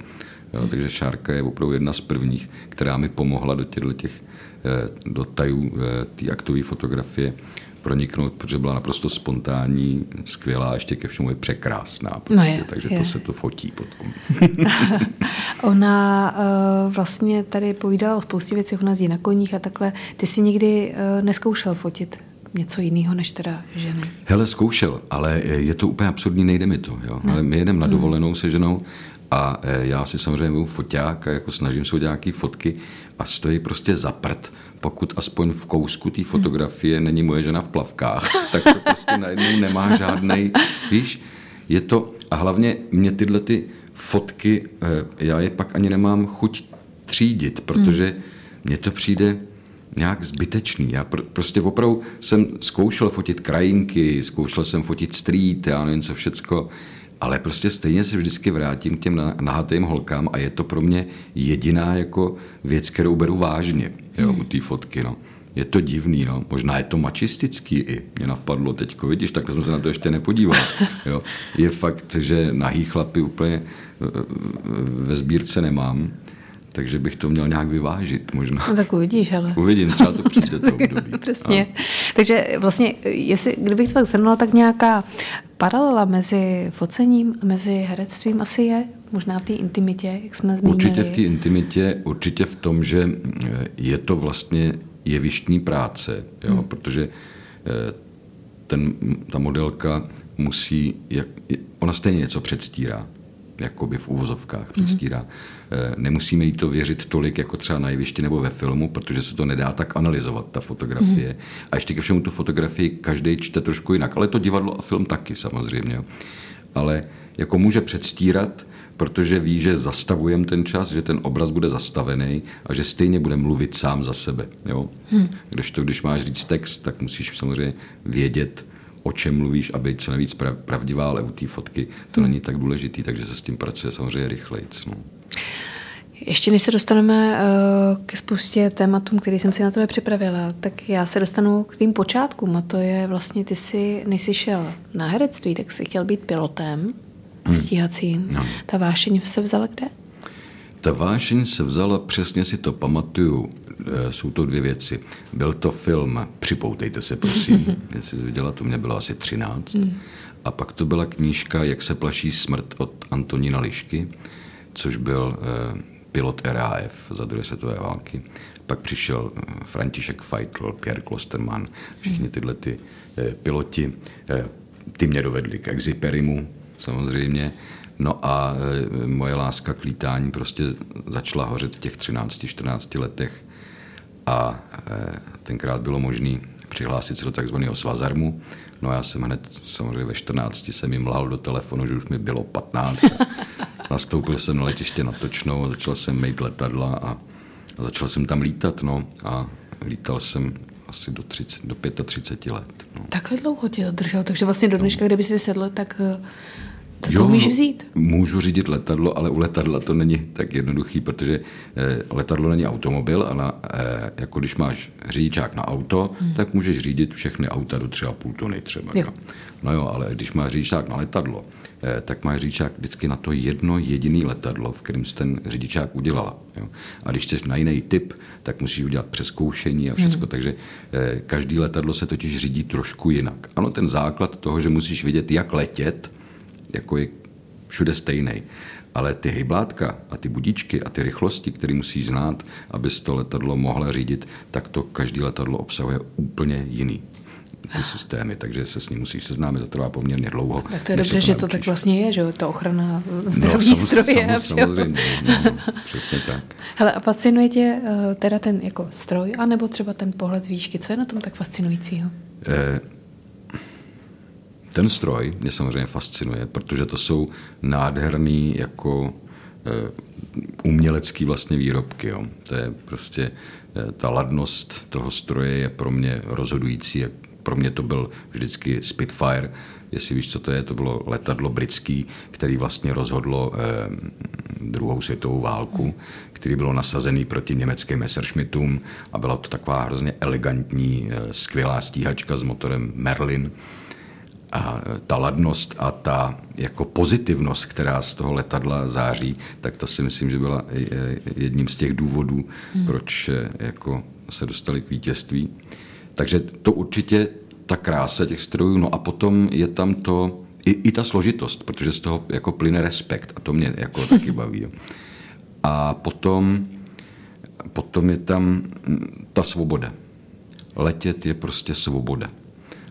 Jo, takže Šárka je opravdu jedna z prvních, která mi pomohla do těchto těch eh, do tajů eh, té aktové fotografie proniknout, protože byla naprosto spontánní, skvělá, ještě ke všemu je překrásná. Prostě, no je, takže je. to se to fotí potom. (laughs) Ona uh, vlastně tady povídala o spoustě věcí, ona jezdí na koních a takhle. Ty jsi nikdy uh, neskoušel fotit něco jiného než teda ženy? Hele, zkoušel, ale je to úplně absurdní, nejde mi to. Jo. Ale my jedeme na dovolenou se ženou a eh, já si samozřejmě mám foťák a jako snažím se udělat nějaké fotky a stojí prostě za prd pokud aspoň v kousku té fotografie není moje žena v plavkách, (laughs) tak to prostě najednou nemá žádný, víš, je to, a hlavně mě tyhle ty fotky, eh, já je pak ani nemám chuť třídit, protože mně to přijde nějak zbytečný. Já pr- prostě opravdu jsem zkoušel fotit krajinky, zkoušel jsem fotit street, já nevím co všecko, ale prostě stejně se vždycky vrátím k těm nahatým holkám a je to pro mě jediná jako věc, kterou beru vážně jo, u té fotky. No. Je to divný, no. možná je to mačistický i. Mě napadlo teďko, vidíš, takhle jsem se na to ještě nepodíval. Jo. Je fakt, že nahý chlapy úplně e, e, ve sbírce nemám takže bych to měl nějak vyvážit možná. No tak uvidíš, ale. Uvidím, třeba to přijde to (laughs) období. Přesně. A. Takže vlastně, jestli, kdybych to tak zhrnula, tak nějaká paralela mezi focením a mezi herectvím asi je, možná v té intimitě, jak jsme zmínili. Určitě v té intimitě, určitě v tom, že eh, je to vlastně jevištní práce, jo, hmm. protože eh, ten, ta modelka musí, jak, ona stejně něco předstírá jakoby v uvozovkách přestírá. Mm-hmm. Nemusíme jí to věřit tolik, jako třeba na jevišti nebo ve filmu, protože se to nedá tak analyzovat, ta fotografie. Mm-hmm. A ještě ke všemu tu fotografii každý čte trošku jinak. Ale to divadlo a film taky samozřejmě. Ale jako může předstírat, protože ví, že zastavujeme ten čas, že ten obraz bude zastavený a že stejně bude mluvit sám za sebe. Jo? Hmm. Když to, když máš říct text, tak musíš samozřejmě vědět, o čem mluvíš a být co nejvíc pravdivá, ale u té fotky to hmm. není tak důležitý, takže se s tím pracuje samozřejmě rychleji. No. Ještě než se dostaneme uh, ke spoustě tématům, který jsem si na tebe připravila, tak já se dostanu k tvým počátkům a to je vlastně, ty jsi, než jsi šel na herectví, tak jsi chtěl být pilotem hmm. stíhacím. No. Ta vášeň se vzala kde? Ta vášeň se vzala, přesně si to pamatuju, eh, jsou to dvě věci. Byl to film, připoutejte se prosím, (laughs) jestli viděla, to mě bylo asi 13. Mm. A pak to byla knížka Jak se plaší smrt od Antonína Lišky, což byl eh, pilot RAF za druhé světové války. Pak přišel eh, František Feitl, Pierre Klosterman, všichni tyhle ty eh, piloti. Ty mě dovedli k Exiperimu samozřejmě. No a moje láska k lítání prostě začala hořet v těch 13-14 letech a tenkrát bylo možné přihlásit se do takzvaného svazarmu. No já jsem hned samozřejmě ve 14 jsem jim lhal do telefonu, že už mi bylo 15. (laughs) Nastoupil jsem na letiště na Točnou a začal jsem mít letadla a a začal jsem tam lítat, no, a lítal jsem asi do, 30, do 35 let. No. Takhle dlouho tě to drželo, takže vlastně do dneška, no. kdyby si sedl, tak eh, to jo, umíš no, vzít? Můžu řídit letadlo, ale u letadla to není tak jednoduchý, protože eh, letadlo není automobil, ale eh, jako když máš řidičák na auto, hmm. tak můžeš řídit všechny auta do třeba půl tony třeba. Jo. No jo, ale když máš řidičák na letadlo, Eh, tak má řidičák vždycky na to jedno jediný letadlo, v kterém jsi ten řidičák udělala. Jo. A když chceš na jiný typ, tak musíš udělat přeskoušení a všechno. Hmm. Takže každý letadlo se totiž řídí trošku jinak. Ano, ten základ toho, že musíš vidět, jak letět, jako je všude stejný. Ale ty hyblátka a ty budíčky a ty rychlosti, které musíš znát, abys to letadlo mohla řídit, tak to každý letadlo obsahuje úplně jiný ty systémy, takže se s ním musíš seznámit, to trvá poměrně dlouho. Tak to je dobře, to že to tak vlastně je, že to ochrana zdraví no, stroje. Samozřejmě, samozřejmě no, přesně tak. Hele, a fascinuje tě uh, teda ten jako stroj, anebo třeba ten pohled z výšky? Co je na tom tak fascinujícího? Eh, ten stroj mě samozřejmě fascinuje, protože to jsou nádherný jako eh, umělecký vlastně výrobky. Jo. To je prostě eh, ta ladnost toho stroje je pro mě rozhodující, pro mě to byl vždycky Spitfire, jestli víš, co to je, to bylo letadlo britský, který vlastně rozhodlo eh, druhou světovou válku, který bylo nasazený proti německým Messerschmittům a byla to taková hrozně elegantní, eh, skvělá stíhačka s motorem Merlin. A eh, ta ladnost a ta jako pozitivnost, která z toho letadla září, tak to si myslím, že byla eh, jedním z těch důvodů, hmm. proč jako se dostali k vítězství. Takže to určitě ta krása těch strojů, no a potom je tam to, i, i ta složitost, protože z toho jako plyne respekt a to mě jako (laughs) taky baví. A potom, potom je tam ta svoboda. Letět je prostě svoboda.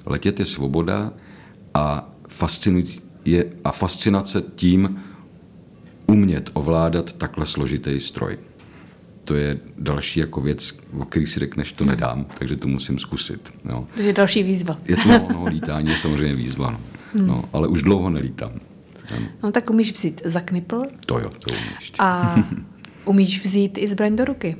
Letět je svoboda a, je, a fascinace tím umět ovládat takhle složitý stroj to je další jako věc, o který si řekneš, to nedám, takže to musím zkusit. No. To je další výzva. Je to, no, no, lítání je samozřejmě výzva, no. Hmm. no ale už dlouho nelítám. No. no tak umíš vzít za knipl? To jo, to umíš. A (laughs) umíš vzít i zbraň do ruky?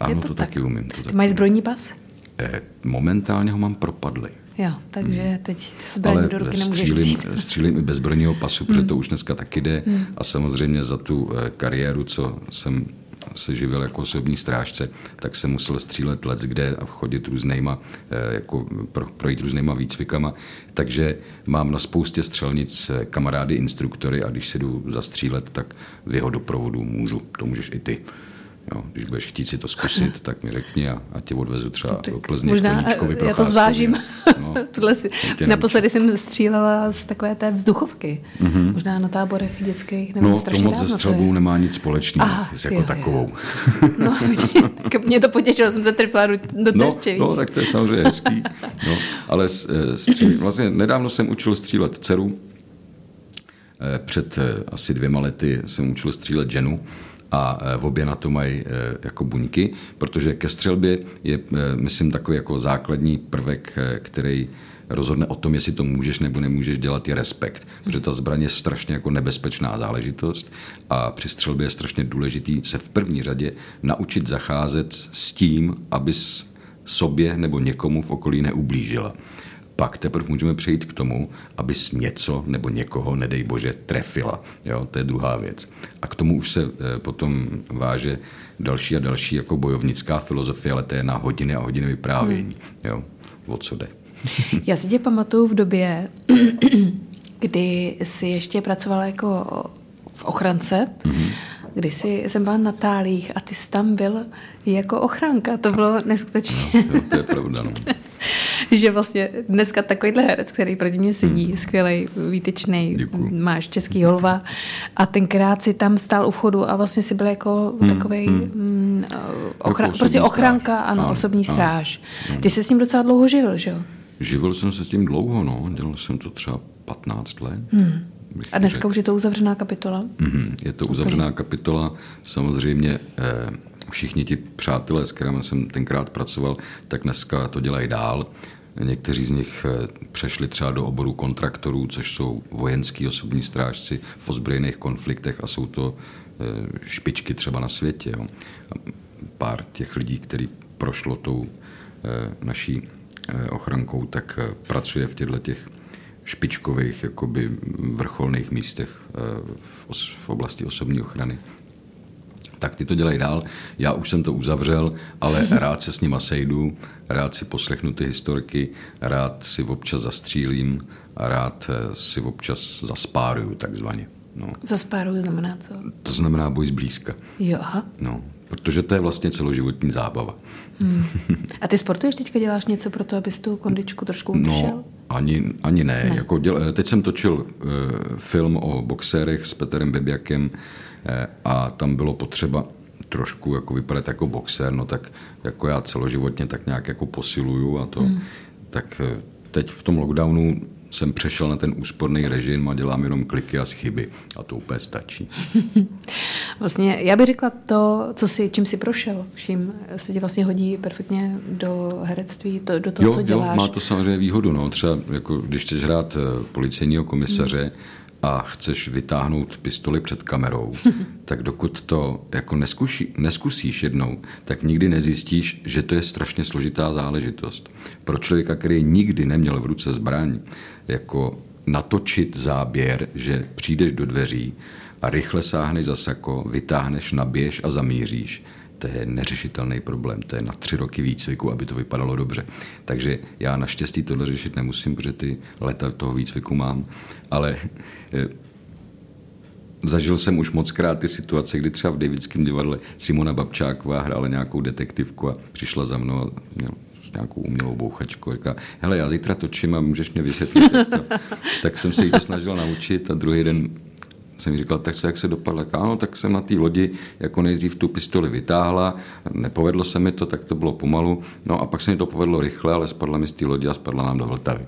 Ano, to, to tak? taky umím. To taky Máš zbrojní pas? Eh, momentálně ho mám propadlý. Jo, takže hmm. teď zbraň Ale do ruky nemůžeš střílím, vzít. (laughs) střílím i bez zbrojního pasu, protože hmm. to už dneska taky jde. Hmm. A samozřejmě za tu eh, kariéru, co jsem se živil jako osobní strážce, tak jsem musel střílet let kde a chodit různýma, eh, jako projít různýma výcvikama. Takže mám na spoustě střelnic eh, kamarády, instruktory a když se jdu zastřílet, tak v jeho doprovodu můžu. To můžeš i ty. Jo, když budeš chtít si to zkusit, (laughs) tak mi řekni a, a tě odvezu třeba no, do Plzně možná, Já to zvážím. (laughs) No, (laughs) si, naposledy jsem střílela z takové té vzduchovky. Mm-hmm. Možná na táborech dětských. Nevím, no, to moc se střelbou nemá nic společného s jako jo, takovou. Jo. No, tak mě to potěšilo, jsem se trpla do no, terče. No, no, tak to je samozřejmě hezký. No, ale eh, stříl, (clears throat) vlastně nedávno jsem učil střílet dceru. Eh, před eh, asi dvěma lety jsem učil střílet ženu a e, v obě na to mají e, jako buňky, protože ke střelbě je, e, myslím, takový jako základní prvek, který rozhodne o tom, jestli to můžeš nebo nemůžeš dělat, je respekt. Protože ta zbraně je strašně jako nebezpečná záležitost a při střelbě je strašně důležitý se v první řadě naučit zacházet s tím, abys sobě nebo někomu v okolí neublížila pak teprve můžeme přejít k tomu, abys něco nebo někoho, nedej bože, trefila. Jo, to je druhá věc. A k tomu už se eh, potom váže další a další jako bojovnická filozofie, ale to je na hodiny a hodiny vyprávění. Hmm. Jo, o co jde. Já si tě pamatuju v době, (clears throat) kdy jsi ještě pracovala jako v ochrance mm-hmm. kdysi jsem byla na Tálích a ty jsi tam byl jako ochranka. To bylo neskutečně. No, jo, to je pravda, no. (laughs) že vlastně dneska takovýhle herec, který proti mě sedí, hmm. skvělý, výtečný, Děkuju. máš český holva a tenkrát si tam stál u vchodu a vlastně si byl jako hmm. takový hmm. mm, ochra- Jako prostě ochranka, stráž. ano, Ano, osobní ano. stráž. Ty se s ním docela dlouho živil, že jo? Živil jsem se tím dlouho, no. Dělal jsem to třeba 15 let. bych A dneska řekl. už je to uzavřená kapitola? Mhm, Je to uzavřená kapitola. Samozřejmě eh, všichni ti přátelé, s kterými jsem tenkrát pracoval, tak dneska to dělají dál. Někteří z nich eh, přešli třeba do oboru kontraktorů, což jsou vojenský osobní strážci v ozbrojených konfliktech a jsou to eh, špičky třeba na světě. Jo. Pár těch lidí, který prošlo tou eh, naší ochrankou, tak pracuje v těchto těch špičkových, jakoby vrcholných místech v oblasti osobní ochrany. Tak ty to dělají dál. Já už jsem to uzavřel, ale rád se s nima sejdu, rád si poslechnu ty historky, rád si občas zastřílím a rád eh, si občas zaspáruju takzvaně. No. Zaspáruju znamená co? To znamená boj zblízka. Jo, aha. No. Protože to je vlastně celoživotní zábava. A ty sportuješ teďka, děláš něco pro to, abys tu kondičku trošku udržel? No, ani, ani ne. ne. Jako děl, teď jsem točil uh, film o boxérech s Petrem Bebiakem uh, a tam bylo potřeba trošku jako vypadat jako boxer, no tak jako já celoživotně tak nějak jako posiluju a to, hmm. tak uh, teď v tom lockdownu jsem přešel na ten úsporný režim a dělám jenom kliky a chyby a to úplně stačí. (laughs) Vlastně, já bych řekla to, co si, čím si prošel, vším se ti vlastně hodí perfektně do herectví, to, do toho, jo, co děláš. Jo, má to samozřejmě výhodu. No. Třeba jako, když chceš hrát eh, policejního komisaře hmm. A chceš vytáhnout pistoli před kamerou, (laughs) tak dokud to jako neskuší, neskusíš jednou, tak nikdy nezjistíš, že to je strašně složitá záležitost. Pro člověka, který nikdy neměl v ruce zbraň, jako natočit záběr, že přijdeš do dveří a rychle sáhneš za sako, vytáhneš, nabiješ a zamíříš, to je neřešitelný problém. To je na tři roky výcviku, aby to vypadalo dobře. Takže já naštěstí tohle řešit nemusím, protože ty leta toho výcviku mám, ale eh, zažil jsem už moc krát ty situace, kdy třeba v Davidském divadle Simona Babčáková hrála nějakou detektivku a přišla za mnou a měl s nějakou umělou bouchačkou. Říká, hele, já zítra točím a můžeš mě vysvětlit. (laughs) tak jsem se jí to snažil naučit a druhý den jsem jí říkal, tak se jak se dopadlo. Tak ano, tak jsem na té lodi jako nejdřív tu pistoli vytáhla, nepovedlo se mi to, tak to bylo pomalu. No a pak se mi to povedlo rychle, ale spadla mi z té lodi a spadla nám do Vltavy.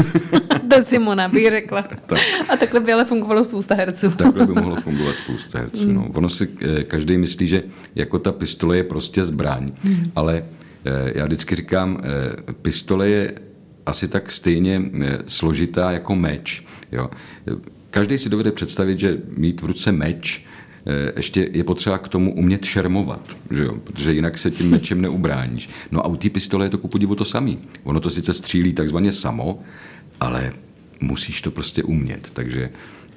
(laughs) to Simona bych řekla. (laughs) Tak. A takhle by ale fungovalo spousta herců. Takhle by mohlo (laughs) fungovat spousta herců. No. Ono si eh, každý myslí, že jako ta pistole je prostě zbraň, ale eh, já vždycky říkám, eh, pistole je asi tak stejně složitá jako meč. Jo. Každý si dovede představit, že mít v ruce meč eh, ještě je potřeba k tomu umět šermovat, že jo? protože jinak se tím mečem neubráníš. No a u té pistole je to ku podivu to samý. Ono to sice střílí takzvaně samo, ale musíš to prostě umět. Takže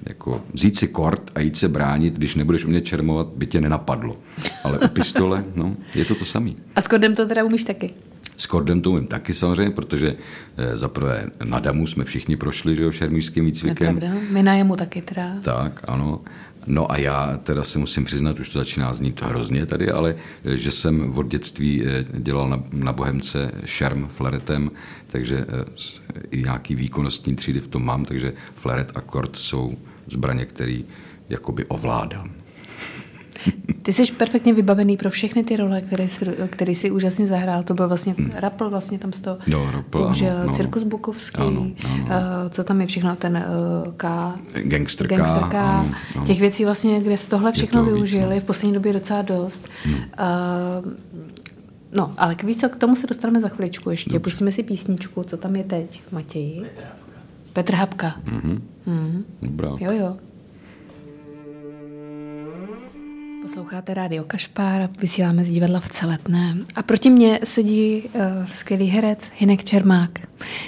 jako vzít si kort a jít se bránit, když nebudeš umět čermovat, by tě nenapadlo. Ale u pistole, no, je to to samý. A s kodem to teda umíš taky? S kordem to umím taky samozřejmě, protože eh, zaprvé na damu jsme všichni prošli, že jo, šermířským výcvikem. pravda? My na jemu taky teda. Tak, ano. No a já teda si musím přiznat, už to začíná znít hrozně tady, ale eh, že jsem od dětství eh, dělal na, na Bohemce šerm flaretem, takže eh, i nějaký výkonnostní třídy v tom mám, takže flaret a kord jsou zbraně, které jakoby ovládám. Ty jsi perfektně vybavený pro všechny ty role, které jsi, které jsi úžasně zahrál. To byl vlastně Rapl, vlastně tam z toho Hmm. Jo, Rappel, ano, použil no. Cirkus Bukovský, Ano, ano. uh, co tam je všechno, ten uh, K, Gangster K, Gangster K. ano, ano. těch věcí vlastně, kde z tohle všechno toho víc, využili, no. v poslední době docela dost. Uh, no, ale k víc, k tomu se dostaneme za chviličku ještě. Dobře. Pustíme si písničku, co tam je teď, Matěji. Petr Hapka. Mhm. Mhm. Dobrá. Jo, jo. Posloucháte rádio Kašpár a vysíláme z divadla v Celetné. A proti mně sedí uh, skvělý herec Hinek Čermák.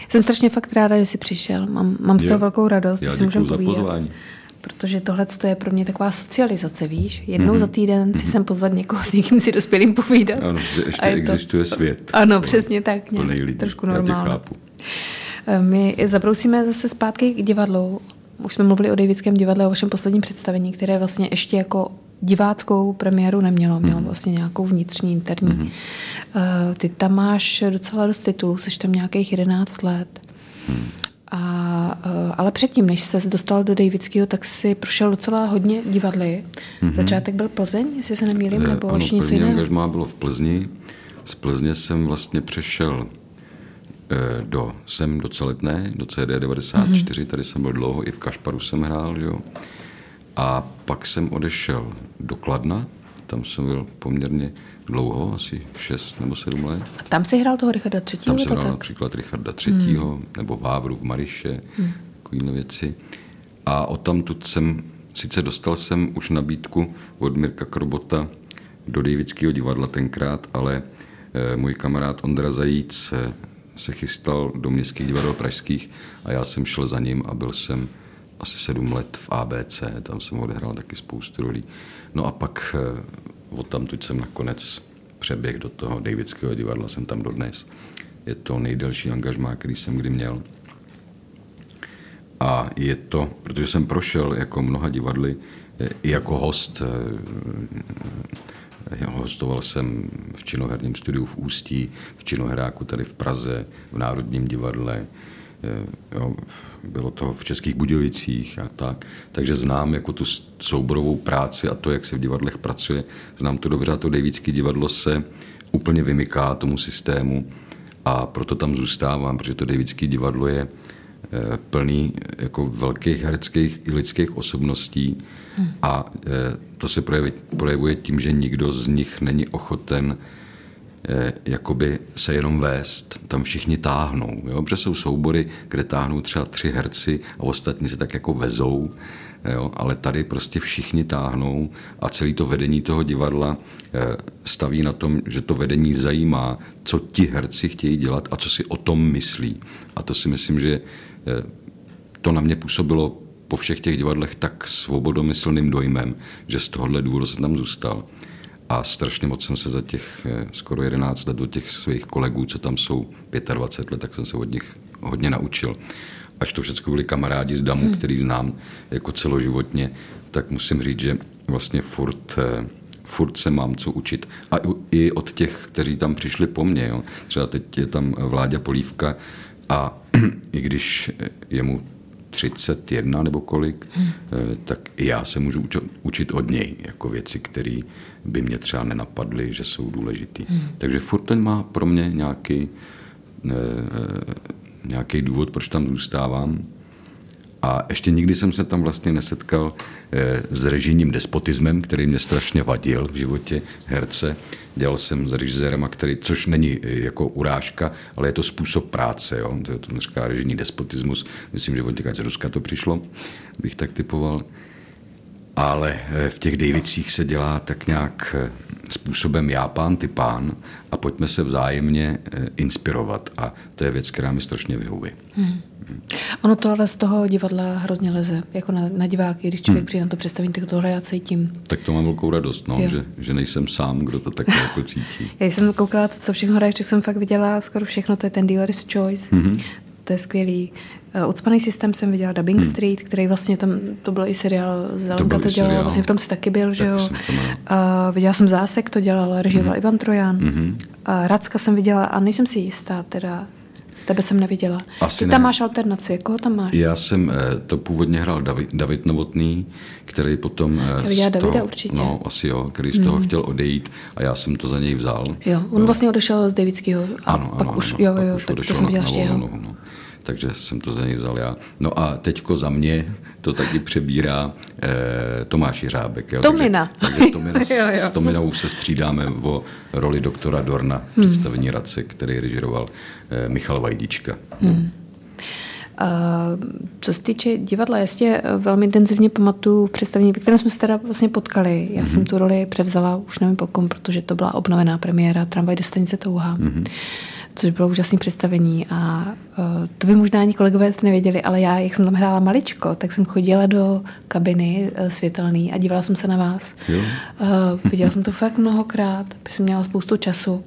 Jsem strašně fakt ráda, že jsi přišel. Mám, mám z toho velkou radost, Já že si můžeme povídat. pozvání. Protože tohle je pro mě taková socializace, víš? Jednou Mhm. mm-hmm. za týden si sem pozvat někoho, s někým si dospělým povídat. Ano, že ještě je to- existuje svět. Ano, přesně tak. Nějak, lidí. trošku normálně. chápu. My zabrousíme zase zpátky k divadlu. Už jsme mluvili o Davidském divadle, o vašem posledním představení, které vlastně ještě jako diváckou premiéru nemělo, mělo vlastně nějakou vnitřní, interní. Mm. Ty tam máš docela dost titulů, jsi tam nějakých 11 let. Mm. A, eh, ale předtím, než se dostal do Davidského, tak si prošel docela hodně divadly. Mm-hmm. Začátek byl Plzeň, jestli se nemýlím, nebo ano, něco jiného? angažmá bylo v Plzni. Z Plzně jsem vlastně přešel eh, do, jsem do Celetné, do CD 94, mm-hmm. tady jsem byl dlouho, i v Kašparu jsem hrál, jo. A pak jsem odešel do Kladna, tam jsem byl poměrně dlouho, asi 6 nebo 7 let. A tam si hrál toho Richarda III. Tam jsem hrál tak? například Richarda III. Hmm. nebo Vávru v Mariše, hmm. takovéhle věci. A o tamtud jsem, sice dostal jsem už nabídku od Mirka Krobota do Davidského divadla tenkrát, ale e, můj kamarád Ondra Zajíc e, se chystal do městských divadel pražských a já jsem šel za ním a byl jsem asi sedm let v ABC, tam jsem odehrál taky spoustu rolí. No a pak eh, od tam tuď jsem nakonec přeběh do toho Davidského divadla, jsem tam dodnes. Je to nejdelší angažmá, který jsem kdy měl. A je to, protože jsem prošel jako mnoha divadly, eh, i jako host, eh, hostoval jsem v činoherním studiu v Ústí, v činohráku tady v Praze, v Národním divadle, jo, bylo to v Českých Budějovicích a tak, takže znám jako tu souborovou práci a to, jak se v divadlech pracuje, znám to dobře a to Davidské divadlo se úplně vymyká tomu systému a proto tam zůstávám, protože to Davidské divadlo je eh, plný jako velkých hereckých i lidských osobností. Hmm. a eh, to se projevuje tím, že nikdo z nich není ochoten Eh, jakoby se jenom vést, tam všichni táhnou, jo? protože jsou soubory, kde táhnou třeba tři herci a ostatní se tak jako vezou, jo? ale tady prostě všichni táhnou a celé to vedení toho divadla eh, staví na tom, že to vedení zajímá, co ti herci chtějí dělat a co si o tom myslí. A to si myslím, že eh, to na mě působilo po všech těch divadlech tak svobodomyslným dojmem, že z tohohle důvodu jsem tam zůstal a strašně moc jsem se za těch eh, skoro 11 let od těch svých kolegů, co tam jsou 25 let, tak jsem se od nich hodně naučil. Až to všechno byli kamarádi z Damu, hmm. který znám jako celoživotně, tak musím říct, že vlastně furt, eh, furt se mám co učit. A i od těch, kteří tam přišli po mně. Jo. Třeba teď je tam Vláďa Polívka a (clears throat) i když je mu 31 nebo kolik, hmm. tak i já se můžu učit od něj, jako věci, které by mě třeba nenapadly, že jsou důležité. Hmm. Takže furt ten má pro mě nějaký, eh, nějaký důvod, proč tam zůstávám. A ještě nikdy jsem se tam vlastně nesetkal eh, s režijním despotismem, který mě strašně vadil v životě herce. Dělal jsem s režisérem, který, což není eh, jako urážka, ale je to způsob práce. Jo? To, to říká režijní despotismus. Myslím, že od z Ruska to přišlo, bych tak typoval. Ale eh, v těch Davicích se dělá tak nějak způsobem já pán, ty pán a pojďme se vzájemně inspirovat. A to je věc, která mi strašně vyhovuje. Hmm. Ono to ale z toho divadla hrozně leze, jako na, na diváky, když člověk hmm. přijde na to představení, tak tohle já cítím. Tak to mám velkou radost, no, že, že nejsem sám, kdo to tak jako cítí. (laughs) já jsem koukala, co všechno hraješ, tak jsem fakt viděla skoro všechno, to je ten Dealer's Choice. Mm-hmm. To je skvělý. Ucpaný eh, systém jsem viděla, Dubbing hmm. Street, který vlastně tam, to byl i seriál, Zelenka to, to dělala, vlastně v tom si taky byl, že jo. Uh, viděla jsem Zásek, to dělal, režíroval hmm. Ivan Trojan. Hmm. Uh, Racka jsem viděla a nejsem si jistá teda, Tebe jsem neviděla. Asi Ty tam ne. máš alternaci, koho tam máš? Já jsem eh, to původně hrál David, David Novotný, který potom... Eh, já viděla Davida toho, určitě. No, asi jo, který z toho hmm. chtěl odejít a já jsem to za něj vzal. Jo, on no. vlastně odešel z Davidského a ano, pak ano, už, ano, jo, jo, pak tak to jsem viděla ještě jeho. No, no takže jsem to za něj vzal já. No a teďko za mě to taky přebírá eh, Tomáš Jiřábek. Jo? Tomina. Takže, takže Tomina, (laughs) jo, jo. s Tominou se střídáme o roli doktora Dorna v hmm. představení Radce, který režiroval eh, Michal Vajdička. Hmm. Uh, co se týče divadla, já si velmi intenzivně pamatuju představení, ve kterém jsme se teda vlastně potkali. Já mm-hmm. jsem tu roli převzala, už nevím po kom, protože to byla obnovená premiéra Tramvaj do stanice Touha. Mm-hmm což bylo úžasné představení a uh, to by možná ani kolegové jste nevěděli, ale já, jak jsem tam hrála maličko, tak jsem chodila do kabiny uh, světelný a dívala jsem se na vás. Jo. Uh, viděla jsem to fakt mnohokrát, jsem měla spoustu času.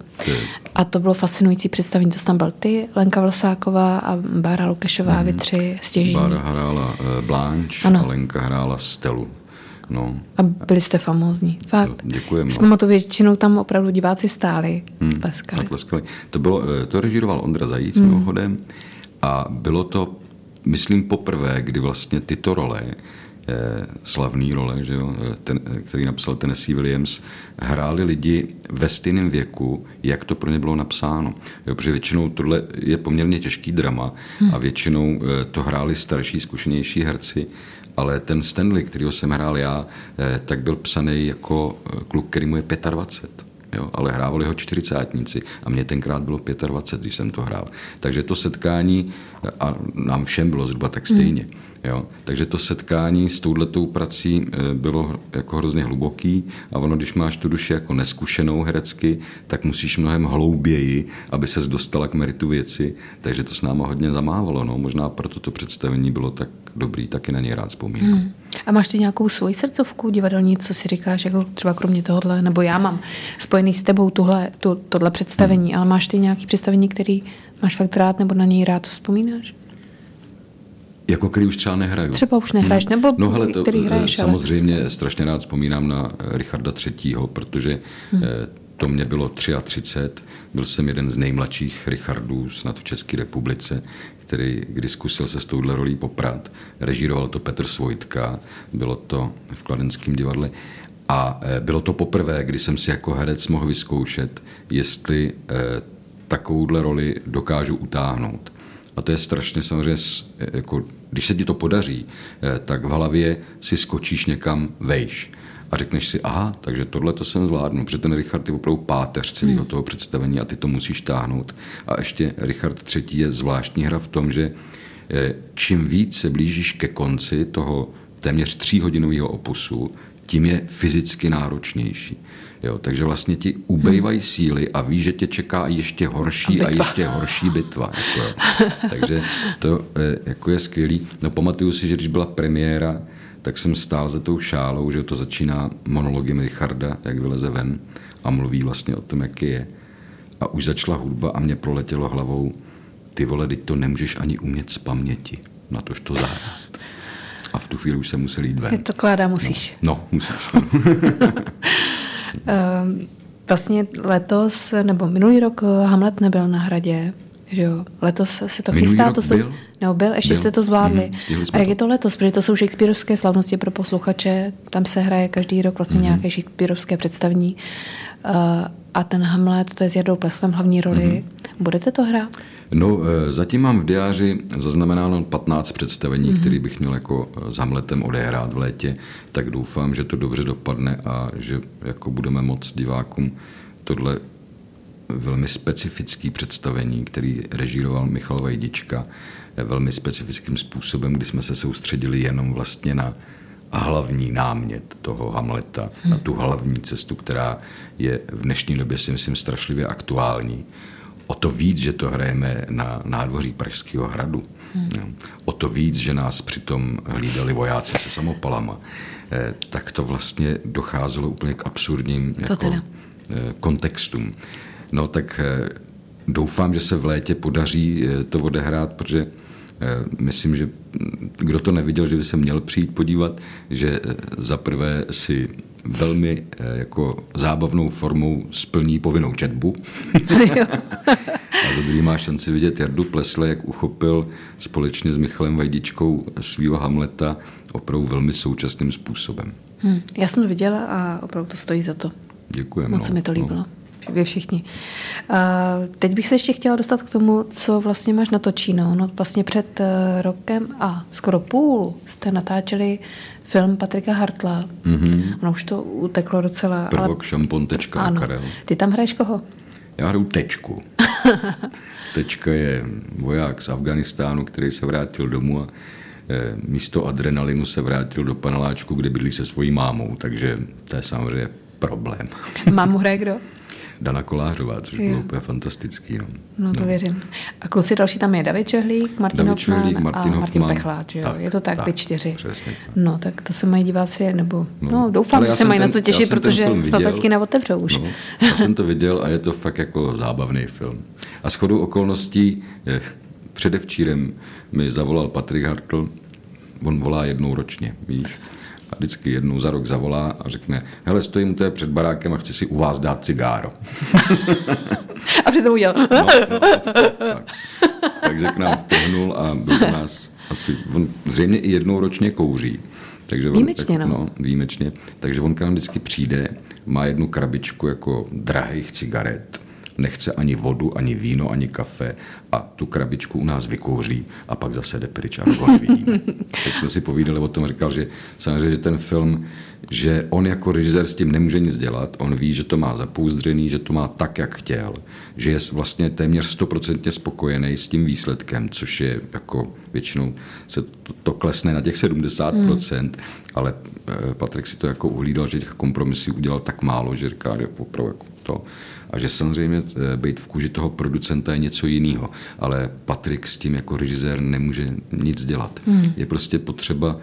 A to bylo fascinující představení. To tam byl ty, Lenka Vlasáková a Bára Lukešová, mm. vy tři stěžení. Bára hrála uh, Blanche ano. a Lenka hrála Stelu. No. A byli jste famózní. Fakt. Děkujeme. Jsme no. to většinou tam opravdu diváci stáli. Hmm. Tleskali. tleskali. To, bylo, eh, to režíroval Ondra Zajíc hmm. mimochodem a bylo to, myslím, poprvé, kdy vlastně tyto role Eh, slavný role, že jo, eh, ten, který napsal Tennessee Williams, hráli lidi ve stejném věku, jak to pro ně bylo napsáno. Jo, protože většinou tohle je poměrně těžký drama a většinou to hráli starší, zkušenější herci, ale ten Stanley, kterýho jsem hrál já, tak byl psaný jako kluk, který mu je 25. Jo, ale hrávali ho čtyřicátníci a mě tenkrát bylo 25, když jsem to hrál. Takže to setkání a nám všem bylo zhruba tak stejně. Hmm Jo? Takže to setkání s touhletou prací eh, bylo jako hrozně hluboký a ono, když máš tu duši jako neskušenou herecky, tak musíš mnohem hlouběji, aby ses dostala k meritu věci, takže to s náma hodně zamávalo. No. Možná proto to představení bylo tak dobrý, taky na něj rád vzpomínám. Hmm. A máš ty nějakou svoji srdcovku divadelní, co si říkáš, jako třeba kromě tohohle, nebo já mám spojený s tebou tuhle, tu, tohle představení, hmm. ale máš ty nějaký představení, který máš fakt rád nebo na něj rád vzpomínáš? Jako který už třeba nehraju. Třeba už nehraješ, nebo no, hele, to, který hraješ, Samozřejmě ale... strašně rád vzpomínám na Richarda III., protože hmm. to mě bylo 33, byl jsem jeden z nejmladších Richardů snad v České republice, který kdy zkusil se s touhle rolí poprat. Režíroval to Petr Svojtka, bylo to v Kladenském divadle. A eh, bylo to poprvé, kdy jsem si jako herec mohl vyzkoušet, jestli eh, takovouhle roli dokážu utáhnout. A to je strašně samozřejmě, jako, když se ti to podaří, tak v hlavě si skočíš někam vejš a řekneš si, aha, takže tohle to jsem zvládnu, protože ten Richard je opravdu páteř celého hmm. toho představení a ty to musíš táhnout. A ještě Richard III. je zvláštní hra v tom, že eh, čím víc se blížíš ke konci toho téměř tříhodinového opusu, tím je fyzicky náročnější. Jo, takže vlastně ti ubejvají hmm. síly a ví, že tě čeká ještě horší a, a ještě horší bitva. Jako, (laughs) takže to je, jako je skvělý. No pamatuju si, že když byla premiéra, tak jsem stál za tou šálou, že to začíná monologem Richarda, jak vyleze ven a mluví vlastně o tom, jaký je. A už začala hudba a mě proletělo hlavou, ty vole, teď to nemůžeš ani umět z paměti, na tož to zahrát. A v tu chvíli už se musel jít ven. Je to kládá, musíš. No, no musíš. (laughs) Ehm, vlastně letos, nebo minulý rok Hamlet nebyl na hradě, že jo? Letos se to minulý chystá, to jsou, byl? nebo byl, ještě byl. jste to zvládli. Mm, a jak je to letos? Protože to jsou Shakespeareovské slavnosti pro posluchače, tam se hraje každý rok vlastně mm. nějaké Shakespeareovské představení. Uh, a ten Hamlet, to je s Jardou Pleslem hlavní roli. Mm. Budete to hrát? No, eh, zatím mám v diáři zaznamenáno 15 představení, mm-hmm. který bych měl jako eh, s Hamletem odehrát v létě, tak doufám, že to dobře dopadne a že jako budeme moc divákům tohle velmi specifický představení, který režíroval Michal Vajdička, velmi specifickým způsobem, kdy jsme se soustředili jenom vlastně na hlavní námět toho Hamleta, na tu hlavní cestu, která je v dnešní době si myslím strašlivě aktuální o to víc, že to hrajeme na nádvoří Pražského hradu. Hmm. O to víc, že nás přitom hlídali vojáci se samopalama. Eh, tak to vlastně docházelo úplně k absurdním jako, eh, kontextům. No tak eh, doufám, že se v létě podaří to odehrát, protože myslím, že hm, kdo to neviděl, že by se měl přijít podívat, že za prvé si velmi eh, jako zábavnou formou splní povinnou četbu. (laughs) a za druhý má šanci vidět Jardu Plesle, jak uchopil společně s Michalem Vajdičkou svého Hamleta opravdu velmi současným způsobem. Hmm, já jsem to viděla a opravdu to stojí za to. Děkuji. Moc no, se mi to líbilo. No. Vy všichni. A teď bych se ještě chtěla dostat k tomu, co vlastně máš natočíno. No vlastně před eh, rokem a skoro půl jste natáčeli film Patrika Hartla. Mm-hmm. Ono už to uteklo docela. Prvok, ale... šampon, tečka ano. Karel. Ty tam hraješ koho? Já hraju tečku. (laughs) Tečka je voják z Afganistánu, který se vrátil domů a e, místo adrenalinu se vrátil do paneláčku, kde bydlí se svojí mámou, takže to je samozřejmě problém. Mámu hraje kdo? (laughs) Dana Kolářová, což jo. bylo úplně fantastický. No. no to no. věřím. A kluci další tam je David Čehlík, Martin David Čehlík, Martin a Martin Pechláč, jo? Tak, je to tak, tak, vy čtyři. Přesně. No, tak to se mají diváci, nebo no, no doufám, že se mají ten, na co těšit, protože snad taky neotevřou už. No, (laughs) já jsem to viděl a je to fakt jako zábavný film. A shodou okolností je, předevčírem mi zavolal Patrik Hartl, on volá jednou ročně, víš, A vždycky jednou za rok zavolá a řekne, hele, stojím u té před barákem a chci si u vás dát cigáro. (laughs) a přitom udělal. no, no, tak. Takže k nám vtrhnul a byl u nás asi, on zřejmě i jednou ročně kouří. Takže on, výjimečně, tak, no. no. Výjimečně. Takže on k nám vždycky přijde, má jednu krabičku jako drahých cigaret, nechce ani vodu, ani víno, ani kafe a tu krabičku u nás vykouří a pak zase jde pryč a ho nevidíme. (laughs) Teď jsme si povídali o tom, říkal, že samozřejmě, že ten film, že on jako režisér s tím nemůže nic dělat, on ví, že to má zapouzdřený, že to má tak, jak chtěl, že je vlastně téměř stoprocentně spokojený s tím výsledkem, což je jako většinou se to, to klesne na těch 70%, hmm. ale eh, Patrik si to jako uhlídal, že těch kompromisů udělal tak málo, že říká, že opravdu jako to a že samozřejmě eh, být v kůži toho producenta je něco jiného, ale Patrik s tím jako režisér nemůže nic dělat. Hmm. Je prostě potřeba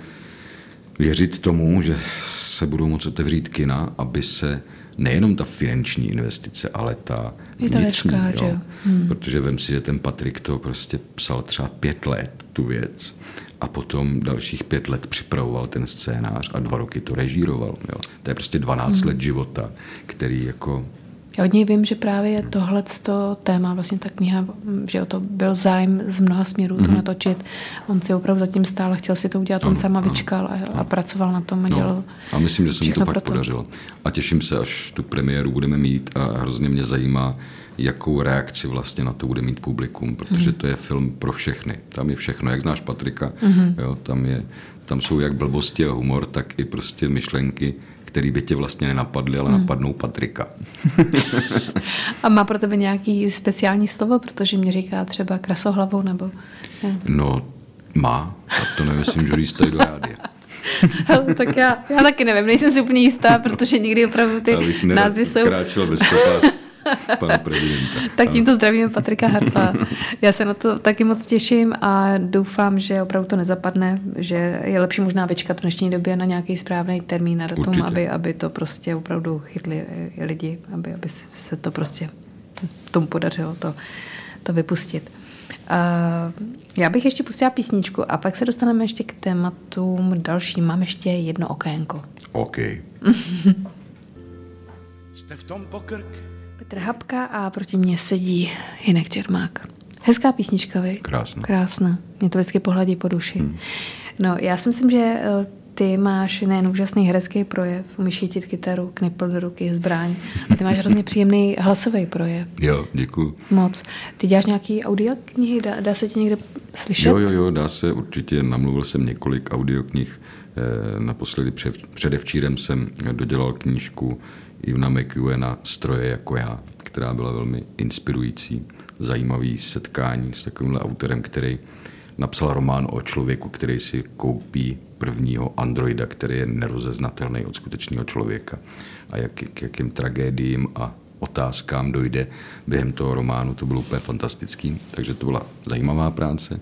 věřit tomu, že se budou moci otevřít kina, aby se nejenom ta finanční investice, ale ta vnitřní, jo. Hmm. protože vem si, že ten Patrik to prostě psal třeba pět let, tu věc, a potom dalších pět let připravoval ten scénář a dva roky to režíroval. Jo. To je prostě 12 hmm. let života, který jako já od něj vím, že právě tohle téma, vlastně ta kniha, že o to byl zájem z mnoha směrů mm-hmm. to mhm. natočit. On si opravdu zatím stál a chtěl si to udělat, on sama vyčkal a, a pracoval na tom a no. dělal no. A myslím, že se mu to fakt to. podařilo. A těším se, až tu premiéru budeme mít a hrozně mě zajímá, jakou reakci vlastně na to bude mít publikum, protože mm. to je film pro všechny. Tam je všechno, jak znáš Patrika, mm. jo, tam, je, tam jsou jak blbosti a humor, tak i prostě myšlenky, který by tě vlastně nenapadly, ale hmm. napadnou Patrika. (laughs) A má pro tebe nějaký speciální slovo, protože mě říká třeba krasohlavou nebo... Ne? No, má. A to nemyslím, že říct tady do rádia. (laughs) Hele, tak já, já taky nevím, nejsem si úplně jistá, protože někdy opravdu ty názvy jsou... kráčel bez (laughs) pana prezidenta. tak tímto zdravíme Patrika Harpa. Já se na to taky moc těším a doufám, že opravdu to nezapadne, že je lepší možná vyčkat v dnešní době na nějaký správný termín na datum, aby, aby to prostě opravdu chytli lidi, aby, aby se to prostě tomu podařilo to, to vypustit. Uh, já bych ještě pustila písničku a pak se dostaneme ještě k tématům dalším. Mám ještě jedno okénko. OK. (laughs) Jste v tom pokrk Petr Habka a proti mně sedí Hinek Čermák. Hezká písnička, vy? Krásná. Krásná. Mě to vždycky pohladí po duši. Hmm. No, já si myslím, že eh, ty máš nejen úžasný herecký projev, umíš chytit kytaru, knipl do ruky, zbraň, a ty máš hrozně příjemný hlasový projev. Jo, děkuji. Moc. Ty děláš nějaký audioknihy? Dá, dá se ti někde slyšet? Jo, jo, jo, dá se určitě. Namluvil jsem několik audioknih. Eh, naposledy předevčírem jsem dodělal knížku Ivna McEwena Stroje jako já, která byla velmi inspirující, zajímavý setkání s takovýmhle autorem, který napsal román o člověku, který si koupí prvního androida, který je nerozeznatelný od skutečného člověka a jak, k jakým tragédiím a otázkám dojde během toho románu. To bylo úplně fantastický, takže to byla zajímavá práce.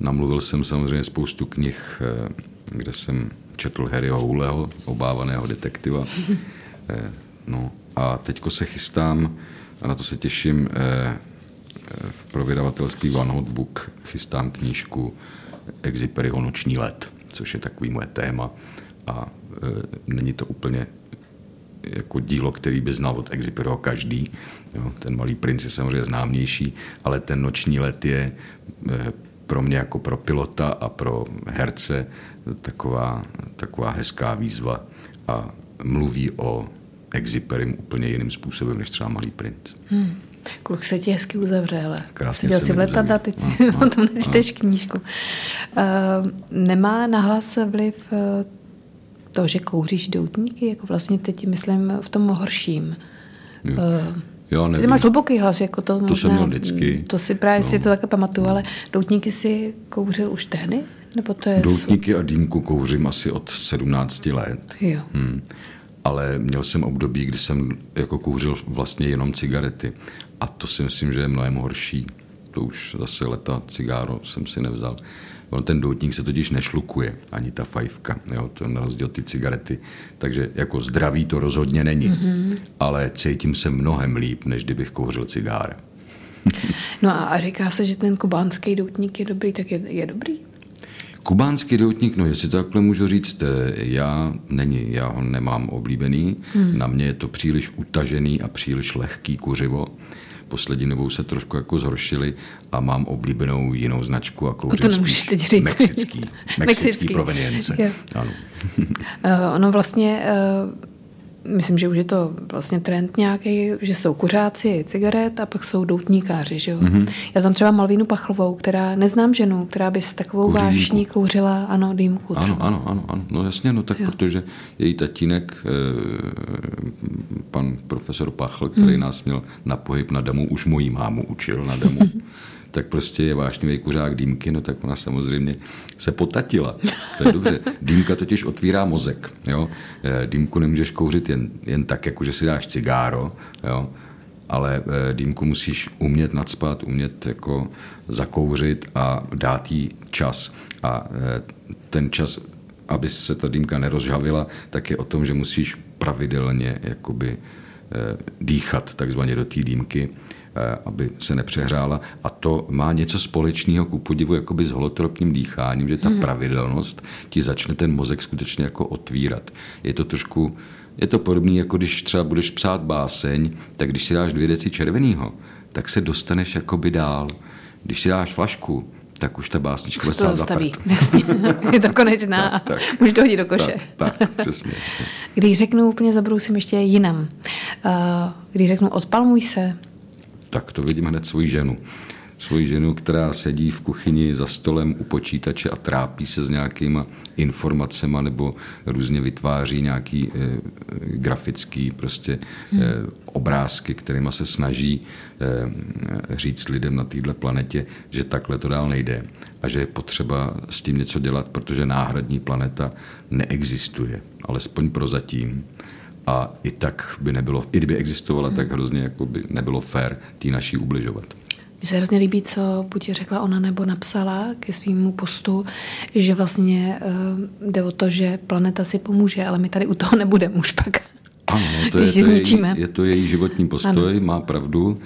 Namluvil jsem samozřejmě spoustu knih, eh, kde jsem četl Harryho Houleho, obávaného detektiva. No a teďko se chystám, a na to se těším, eh, eh, v provydavatelství One Notebook chystám knížku Exiperiho Noční let, což je takový moje téma a eh, není to úplně jako dílo, který by znal od Exiperiho každý. Jo, ten malý princ je samozřejmě známější, ale ten noční let je pro mě jako pro pilota a pro herce taková, taková hezká výzva a mluví o Exiperim úplně jiným způsobem, než třeba Malý princ. Hmm. Kluk se ti hezky uzavře, ale Krásně seděl si v letadle, teď si no, o tom nečteš no. knížku. Uh, nemá nahlas vliv uh, to, že kouříš doutníky, jako vlastně teď myslím v tom horším. Jo. Uh, Jo, nevím. Ty máš hluboký hlas, jako to, to možná, jsem měl vždycky. To si právě no. si to také pamatuju, no. ale doutníky si kouřil už tehdy? Nebo to je... Doutníky a dýmku kouřím asi od 17 let. Jo. Hmm ale měl jsem období, kdy jsem jako kouřil vlastně jenom cigarety a to si myslím, že je mnohem horší. To už zase leta cigáro jsem si nevzal. On ten doutník se totiž nešlukuje, ani ta fajfka, jo, to na rozdíl ty cigarety. Takže jako zdraví to rozhodně není, mm-hmm. ale cítím se mnohem líp, než kdybych kouřil cigára. no a říká se, že ten kubánský doutník je dobrý, tak je, je dobrý? Kubánský doutník, no jestli to takhle můžu říct, já není, já ho nemám oblíbený. Hmm. Na mě je to příliš utažený a příliš lehký kuřivo poslední dobou se trošku jako zhoršili a mám oblíbenou jinou značku a kouřím to spíš teď říct. mexický, (laughs) mexický, mexický provenience. Ano. Uh, ono vlastně uh, myslím, že už je to vlastně trend nějaký, že jsou kuřáci cigaret a pak jsou doutníkáři. Že jo? Mm-hmm. Já tam třeba Malvínu Pachlovou, která neznám ženu, která by s takovou Kouří vášní dýmku. kouřila, ano, dýmku třeba. Ano, ano, ano, ano, no jasně, no tak jo. protože její tatínek, eh, pan profesor Pachl, který mm. nás měl na pohyb na damu, už mojí mámu učil na damu. (laughs) tak prostě je vášnivý kuřák dýmky, no tak ona samozřejmě se potatila. To je dobře. (laughs) Dýmka totiž otvírá mozek. Jo? Eh, dýmku nemůžeš kouřit jen, jen tak, jako že si dáš cigáro, jo? ale eh, dýmku musíš umět nadspat, umět jako zakouřit a dát jí čas. A eh, ten čas, aby se ta dýmka nerozžavila, tak je o tom, že musíš pravidelně jakoby dýchat takzvaně do té dýmky aby se nepřehrála. A to má něco společného ku podivu jakoby s holotropním dýcháním, že ta hmm. pravidelnost ti začne ten mozek skutečně jako otvírat. Je to trošku, je to podobné, jako když třeba budeš psát báseň, tak když si dáš dvě deci červeného, tak se dostaneš jakoby dál. Když si dáš flašku, tak už ta básnička bude stát zastaví. (laughs) Jasně, je to konečná tak, tak, (laughs) můžu to hodit do koše. Tak, tak přesně. Když řeknu úplně zabrousím ještě jinam. Eh, když řeknu odpalmuj se, tak to vidím hned svoji ženu. Svoji ženu, která sedí v kuchyni za stolem u počítače a trápí se s nějakýma informacemi nebo různě vytváří nějaký e, grafický prostě e, obrázky, kterými se snaží e, říct lidem na této planetě, že takhle to dál nejde a že je potřeba s tím něco dělat, protože náhradní planeta neexistuje, alespoň prozatím a i tak by nebylo, i kdyby existovala, hmm. tak hrozně jako by nebylo fér tý naší ubližovat. Mně se hrozně líbí, co buď řekla ona nebo napsala ke svýmu postu, že vlastně uh, jde o to, že planeta si pomůže, ale my tady u toho nebudeme už pak. Ano, no to je, to její, je to její životní postoj, ano. má pravdu.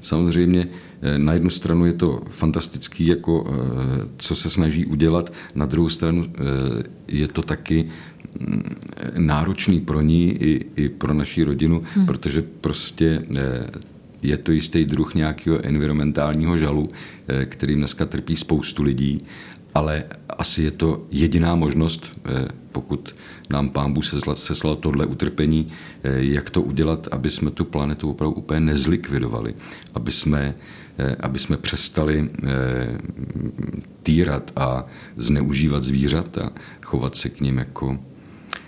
Samozřejmě eh, na jednu stranu je to fantastický, jako, eh, co se snaží udělat, na druhou stranu je to taky náročný pro ní i, i pro naši rodinu, hmm. protože prostě eh, je to jistý druh nějakého environmentálního žalu, eh, kterým dneska trpí spoustu lidí, ale asi je to jediná možnost, eh, pokud nám pán Bůh seslal tohle utrpení, jak to udělat, aby jsme tu planetu opravdu úplně nezlikvidovali, aby jsme, aby jsme přestali týrat a zneužívat zvířata, chovat se k ním jako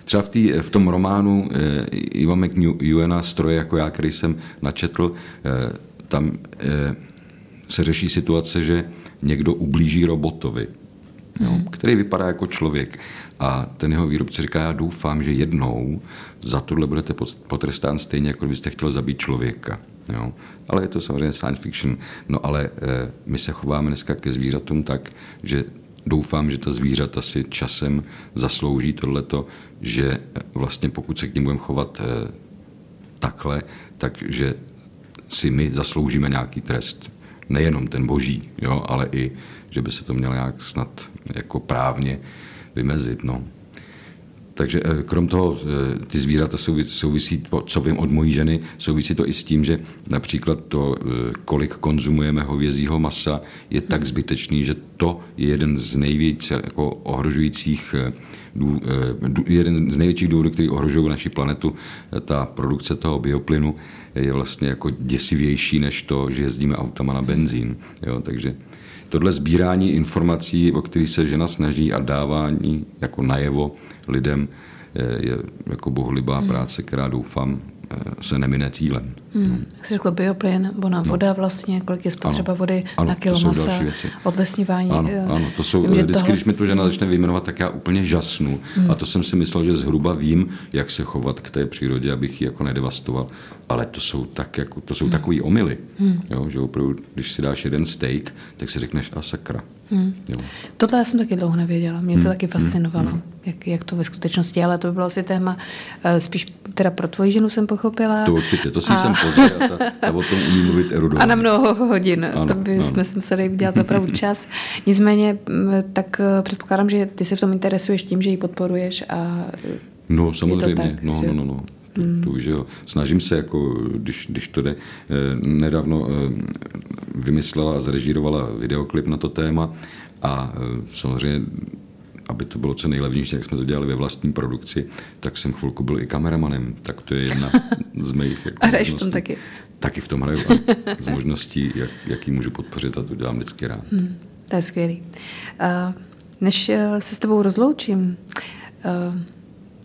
Třeba v, tý, v tom románu eh, Iva McEwena Stroje jako já, který jsem načetl, eh, tam eh, se řeší situace, že někdo ublíží robotovi, jo, hmm. který vypadá jako člověk. A ten jeho výrobce říká, já doufám, že jednou za tohle budete potrestán stejně, jako byste chtěl zabít člověka. Jo. Ale je to samozřejmě science fiction. No ale e, my se chováme dneska ke zvířatům tak, že doufám, že ta zvířata si časem zaslouží tohleto, že vlastně pokud se k ním budeme chovat eh, takhle, takže si my zasloužíme nějaký trest. Nejenom ten boží, jo, ale i, že by se to mělo nějak snad jako právně vymezit. No. Takže eh, krom toho, eh, ty zvířata souvisí, co vím od mojí ženy, souvisí to i s tím, že například to, eh, kolik konzumujeme hovězího masa, je tak hmm. zbytečný, že to je jeden z nejvíce jako ohrožujících jeden z největších důvodů, který ohrožují naši planetu, ta produkce toho bioplynu je vlastně jako děsivější než to, že jezdíme autama na benzín. Jo, takže tohle sbírání informací, o který se žena snaží a dávání jako najevo lidem, je jako bohulibá hmm. práce, která doufám eh, se nemine cílem. Hmm. No. Jak jsi řekl, bioplyn, bona no. voda vlastně, kolik je spotřeba ano. vody ano, na kilo masa, odlesňování. Ano, eh, ano, to jsou, vždycky, toho... když mi to žena začne vyjmenovat, tak já úplně žasnu. Hmm. A to jsem si myslel, že zhruba vím, jak se chovat k té přírodě, abych ji jako nedevastoval. Ale to jsou, tak, jako, to jsou hmm. takový omily, hmm. jo, že opravdu, když si dáš jeden steak, tak si řekneš a sakra. Hmm. Jo. Tohle já jsem taky dlouho nevěděla, mě to hmm. taky fascinovalo. Hmm. Jak, jak to ve skutečnosti, ale to by bylo asi téma uh, spíš teda pro tvoji ženu jsem pochopila. To určitě, to si a... jsem pozděl, ta, ta o tom umí mluvit erudovaně. A na mnoho hodin, ano, to by ano. jsme si museli udělat opravdu čas. Nicméně, tak uh, předpokládám, že ty se v tom interesuješ tím, že ji podporuješ a No samozřejmě, tak, no, no, no, no. Hmm. To, že jo. Snažím se, jako, když, když to jde. Eh, nedávno eh, vymyslela a zrežírovala videoklip na to téma a eh, samozřejmě aby to bylo co nejlevnější, jak jsme to dělali ve vlastní produkci, tak jsem chvilku byl i kameramanem, tak to je jedna z mých jako (laughs) A hraješ v tom taky? Taky v tom hraju. z možností, jak, jaký můžu podpořit a to dělám vždycky rád. Hmm, to je skvělý. Uh, než se s tebou rozloučím, uh,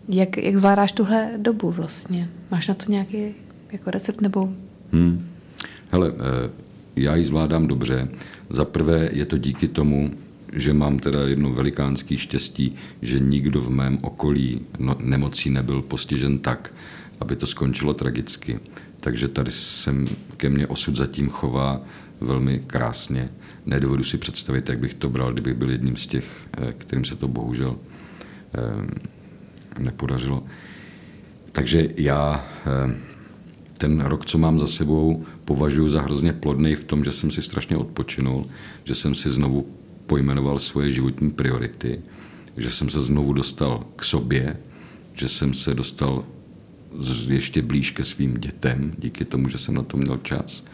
jak, jak zvládáš tuhle dobu vlastně? Máš na to nějaký jako recept nebo? Hmm. Hele, eh, já ji zvládám dobře. Za prvé je to díky tomu, že mám teda jedno velikánský štěstí, že nikdo v mém okolí no, nemocí nebyl postižen tak, aby to skončilo tragicky. Takže tady jsem ke mně osud zatím chová velmi krásně. Nedovedu si představit, jak bych to bral, kdybych byl jedním z těch, eh, kterým se to bohužel eh, nepodařilo. Takže já eh, ten rok, co mám za sebou, považuji za hrozně plodný v tom, že jsem si strašně odpočinul, že jsem si znovu pojmenoval svoje životní priority, že jsem se znovu dostal k sobě, že jsem se dostal ještě blíž ke svým dětem, díky tomu, že jsem na to měl čas,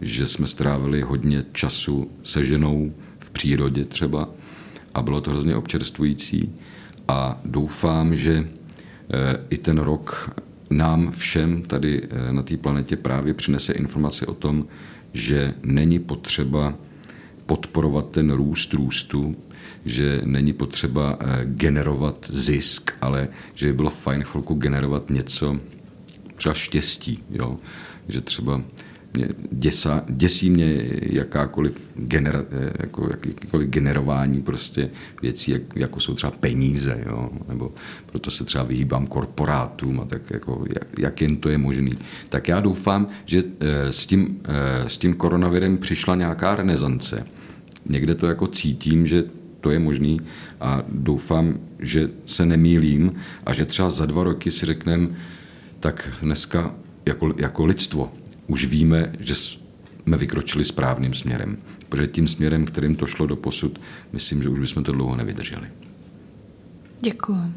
že jsme strávili hodně času se ženou v přírodě třeba a bylo to hrozně občerstvující. A doufám, že eh, i ten rok nám všem tady eh, na té planetě právě přinese informace o tom, že není potřeba podporovat ten růst růstu, že není potřeba eh, generovat zisk, ale že by bylo fajn chvilku generovat něco, třeba štěstí, jo? že třeba mě děsa, děsí mě jakákoliv, genera, jako, jakýkoliv generování prostě věcí, jak, jako jsou třeba peníze, jo? nebo proto se třeba vyhýbám korporátům a tak jako, jak, jak jen to je možný. Tak já doufám, že eh, s tím, eh, s tím koronavirem přišla nějaká renesance. Někde to jako cítím, že to je možný a doufám, že se nemýlím a že třeba za dva roky si řekneme, tak dneska jako, jako lidstvo už víme, že jsme vykročili správným směrem. Protože tím směrem, kterým to šlo do posud, myslím, že už bychom to dlouho nevydrželi. Děkuji.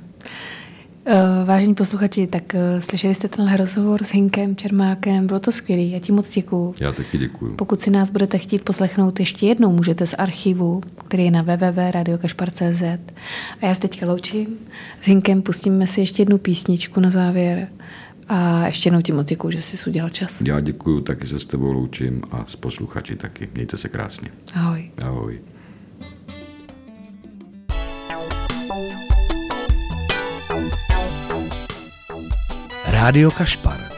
Eh, vážení posluchači, tak eh, slyšeli jste tenhle rozhovor s Hinkem Čermákem, bylo to skvělé, já ti moc děkuju. Já taky děkuju. Pokud si nás budete chtít poslechnout ještě jednou, můžete z archivu, který je na www.radiokašpar.cz a já se teďka loučím. S Hinkem pustíme si ještě jednu písničku na závěr a ještě jednou ti moc děkuju, že jsi udělal čas. Já děkuju, taky se s tebou loučím a s posluchači taky. Mějte se krásně. Ahoj. Ahoj. Rádio Kašpar.